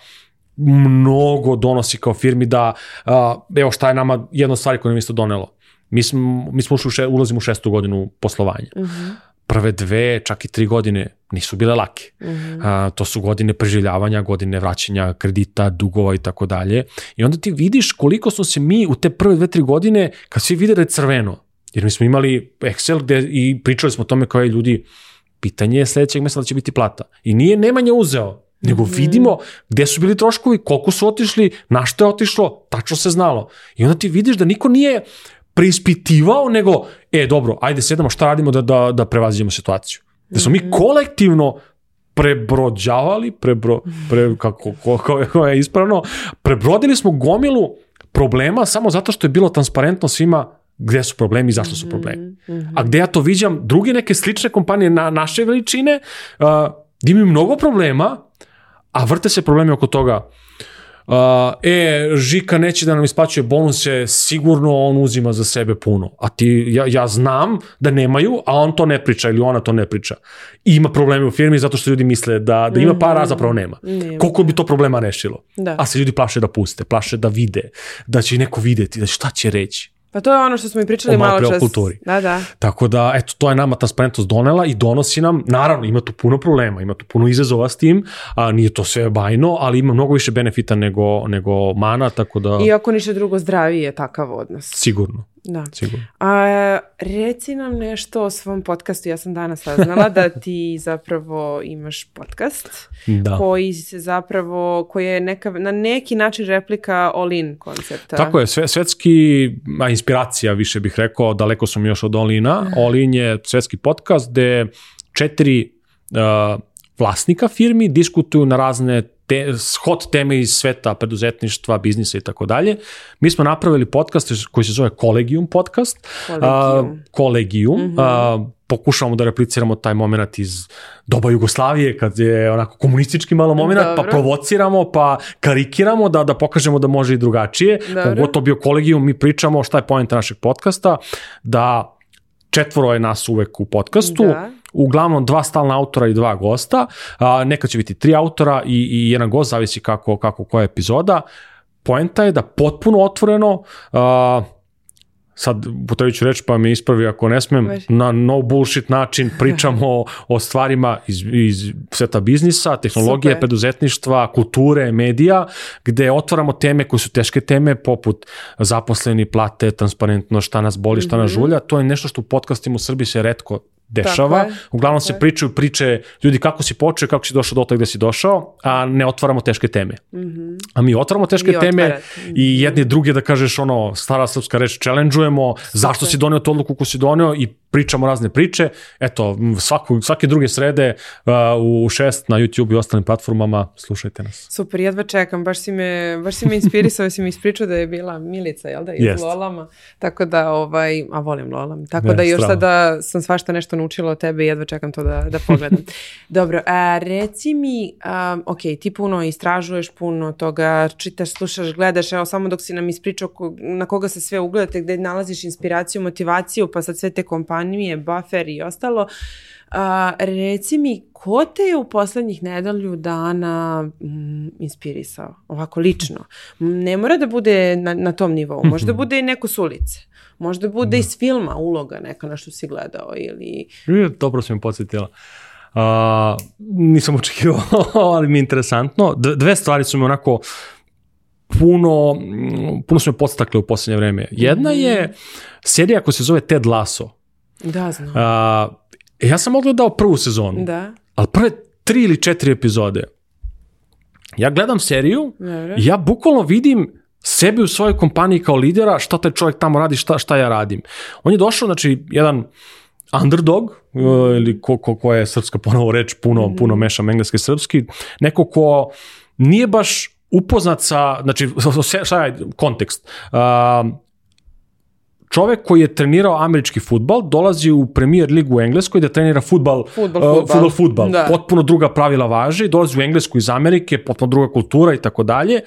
mnogo donosi kao firmi da, uh, evo šta je nama jedna stvar koja nam isto donelo. Mi smo, mi smo ušli u še, ulazimo u šestu godinu poslovanja. Uh mhm. -huh. Prve dve, čak i tri godine nisu bile lake. Uh -huh. uh, to su godine preživljavanja, godine vraćanja kredita, dugova i tako dalje. I onda ti vidiš koliko smo se mi u te prve dve, tri godine, kad svi vide da je crveno, jer mi smo imali Excel gde i pričali smo o tome kao je ljudi, pitanje je sledećeg mesta da će biti plata. I nije Nemanja uzeo, nego mm. vidimo gde su bili troškovi, koliko su otišli, na što je otišlo, tačno se znalo. I onda ti vidiš da niko nije preispitivao, nego, e, dobro, ajde sedamo, šta radimo da, da, da prevaziđemo situaciju. Da smo mi mhm. kolektivno prebrođavali, prebro, pre, kako, kako, kako je ispravno, prebrodili smo gomilu problema samo zato što je bilo transparentno svima gde su problemi i zašto su problemi. Mm -hmm. A gde ja to viđam, druge neke slične kompanije na naše veličine, uh, gde imaju mnogo problema, a vrte se problemi oko toga. Uh, e, Žika neće da nam isplaćuje bonuse, sigurno on uzima za sebe puno. A ti, ja, ja znam da nemaju, a on to ne priča ili ona to ne priča. I ima probleme u firmi zato što ljudi misle da, da ima para, a mhm. zapravo nema. nema. Koliko bi to problema rešilo? Da. A se ljudi plaše da puste, plaše da vide, da će neko videti, da šta će reći. Pa to je ono što smo i pričali malo čas. kulturi. Da, da. Tako da, eto, to je nama transparentnost donela i donosi nam, naravno, ima tu puno problema, ima tu puno izazova s tim, a nije to sve bajno, ali ima mnogo više benefita nego, nego mana, tako da... I ako ništa drugo, zdraviji je takav odnos. Sigurno. Da. Sigurno. A, reci nam nešto o svom podcastu. Ja sam danas saznala da ti zapravo imaš podcast Da. koji se zapravo, koji je neka, na neki način replika all-in koncepta. Tako je, sve, svetski, a inspiracija više bih rekao, daleko sam još od Olina. Olin je svetski podcast gde četiri uh, vlasnika firmi diskutuju na razne te, hot teme iz sveta preduzetništva, biznisa i tako dalje. Mi smo napravili podcast koji se zove Kolegium podcast. Kolegium. Uh, Kolegium. Mm -hmm. uh, pokušavamo da repliciramo taj moment iz doba Jugoslavije, kad je onako komunistički malo moment, pa provociramo, pa karikiramo da, da pokažemo da može i drugačije. Pogotovo bio kolegijum, mi pričamo šta je poenta našeg podcasta, da četvoro je nas uvek u podcastu, da. Uglavnom dva stalna autora i dva gosta, a, neka će biti tri autora i, i jedan gost, zavisi kako, kako koja epizoda. Poenta je da potpuno otvoreno a, sad potrebit ću reći pa me ispravi ako ne smem, na no bullshit način pričamo o, o stvarima iz, iz sveta biznisa, tehnologije, Super. preduzetništva, kulture, medija, gde otvaramo teme koje su teške teme, poput zaposleni, plate, transparentno, šta nas boli, šta nas mhm. žulja. To je nešto što u podcastima u Srbiji se redko dešava. Je, Uglavnom se pričaju priče ljudi kako si počeo, kako si došao do toga gde si došao, a ne otvaramo teške teme. Mm -hmm. A mi otvaramo teške mi teme otvarate. i jedni druge da kažeš ono stara srpska reč challenge-ujemo, zašto si donio to odluku ko si donio i pričamo razne priče. Eto, svaku, svake druge srede uh, u šest na YouTube i ostalim platformama, slušajte nas. Super, jedva čekam, baš si me, baš si me inspirisao, si mi ispričao da je bila Milica, jel da, iz Jest. Lolama, tako da, ovaj, a volim Lolam, tako ne, da još sada sam svašta nešto naučila od tebe i jedva čekam to da, da pogledam. Dobro, a, reci mi, a, ok, ti puno istražuješ, puno toga čitaš, slušaš, gledaš, evo samo dok si nam ispričao na koga se sve ugledate, gde nalaziš inspiraciju, motivaciju, pa sad sve te kompanije, buffer i ostalo, A, reci mi, ko te je u poslednjih nedelju dana mm, inspirisao? Ovako lično. Ne mora da bude na, na tom nivou, možda bude i neko s ulice. Možda bude da. iz filma uloga neka na što si gledao ili... Dobro si mi podsjetila. Uh, nisam očekivao, ali mi je interesantno. Dve stvari su mi onako puno, puno su me podstakle u poslednje vreme. Jedna mhm. je serija koja se zove Ted Lasso. Da, znam. Uh, ja sam odgledao prvu sezonu. Da. Ali prve tri ili četiri epizode. Ja gledam seriju i ja bukvalno vidim sebi u svojoj kompaniji kao lidera, šta taj čovjek tamo radi, šta, šta ja radim. On je došao, znači, jedan underdog, uh, ili ko, ko, ko je srpska ponovo reč, puno, mm -hmm. puno mešam engleski i srpski, neko ko nije baš upoznat sa, znači, šta je kontekst? Uh, čovek koji je trenirao američki futbal dolazi u Premier ligu u Engleskoj da trenira futbal, futbal, uh, futbal. futbal, futbal. Da. Potpuno druga pravila važe, dolazi u Englesku iz Amerike, potpuno druga kultura i tako dalje.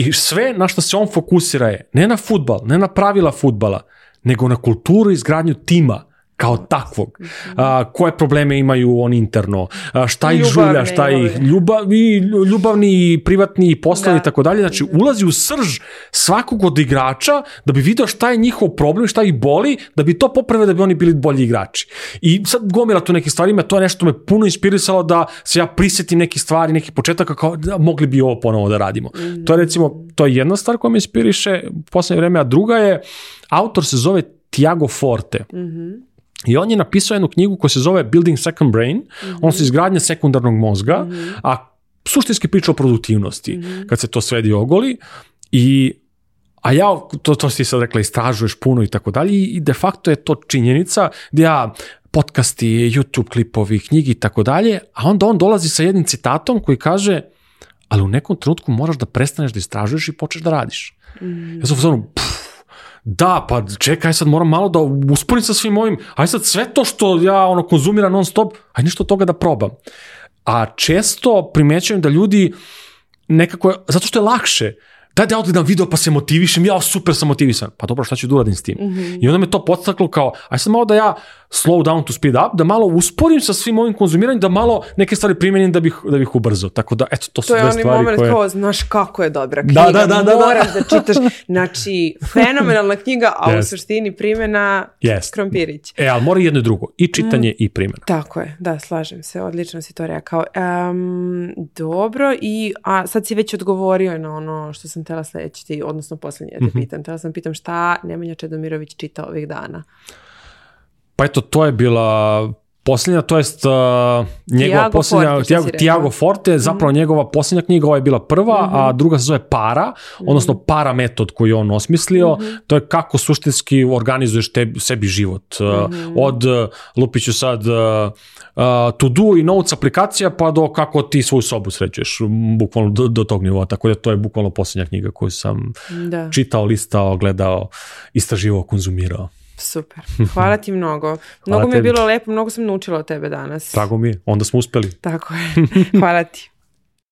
I sve na što se on fokusira je ne na futbal, ne na pravila futbala, nego na kulturu i izgradnju tima kao takvog. A, koje probleme imaju oni interno, a, šta ih žulja, šta ih ljubav, i ljubavni, i privatni, i poslovni da. i tako dalje. Znači, ulazi u srž svakog od igrača da bi video šta je njihov problem, šta ih boli, da bi to popravio da bi oni bili bolji igrači. I sad gomila tu neke stvari, me to je nešto me puno inspirisalo da se ja prisetim neke stvari, nekih početaka kao da mogli bi ovo ponovo da radimo. Mm. To je recimo, to je jedna stvar koja me inspiriše u poslednje vreme, a druga je, autor se zove Tiago Forte. Mm -hmm I on je napisao jednu knjigu koja se zove Building Second Brain, mm -hmm. on se izgradnja sekundarnog mozga, mm -hmm. a suštinski priča o produktivnosti, mm -hmm. kad se to svedi ogoli. I A ja, to, to si sad rekla, istražuješ puno i tako dalje i de facto je to činjenica gdje ja podcasti, YouTube klipovi, knjigi i tako dalje, a onda on dolazi sa jednim citatom koji kaže ali u nekom trenutku moraš da prestaneš da istražuješ i počneš da radiš. Mm. Ja sam u da, pa čekaj, sad moram malo da usporim sa svim ovim, aj sad sve to što ja ono konzumiram non stop, aj nešto toga da probam. A često primećujem da ljudi nekako, zato što je lakše, daj da odgledam video pa se motivišem, ja super sam motivisan. Pa dobro, šta ću da uradim s tim? Mm -hmm. I onda me to podstaklo kao, aj sad malo da ja slow down to speed up, da malo usporim sa svim ovim konzumiranjem, da malo neke stvari primenim da bih, da bih ubrzao. Tako da, eto, to su to dve stvari koje... To je onaj moment kao, znaš kako je dobra knjiga, da, da, da, da, moraš da. da čitaš. Znači, fenomenalna knjiga, a yes. u suštini primjena yes. krompirić. E, ali mora jedno i drugo, i čitanje mm, i primjena. Tako je, da, slažem se, odlično si to rekao. Um, dobro, i a sad si već odgovorio na ono što sam tela sledeći ti, odnosno posljednje te mhm. pitam. Tela sam pitam šta Nemanja Čedomirović čita ovih dana. Pa eto, to je bila posljednja, to jest uh, njegova Tiago posljednja, Forte, Tiago, Tiago Forte, zapravo mm njegova posljednja knjiga, ova je bila prva, mm -hmm. a mhm. druga se zove Para, odnosno mhm. para metod koji on osmislio, mm -hmm. to je kako suštinski organizuješ tebi, sebi život. -hmm. Od, uh, lupiću sad, uh, uh, to do i notes aplikacija, pa do kako ti svoju sobu sređuješ, bukvalno do, do tog nivoa, tako da to je bukvalno posljednja knjiga koju sam da. čitao, listao, gledao, istraživao, konzumirao. Super. Hvala ti mnogo. Mnogo mi je bilo lepo, mnogo sam naučila od tebe danas. Tako mi je. Onda smo uspeli. Tako je. Hvala ti.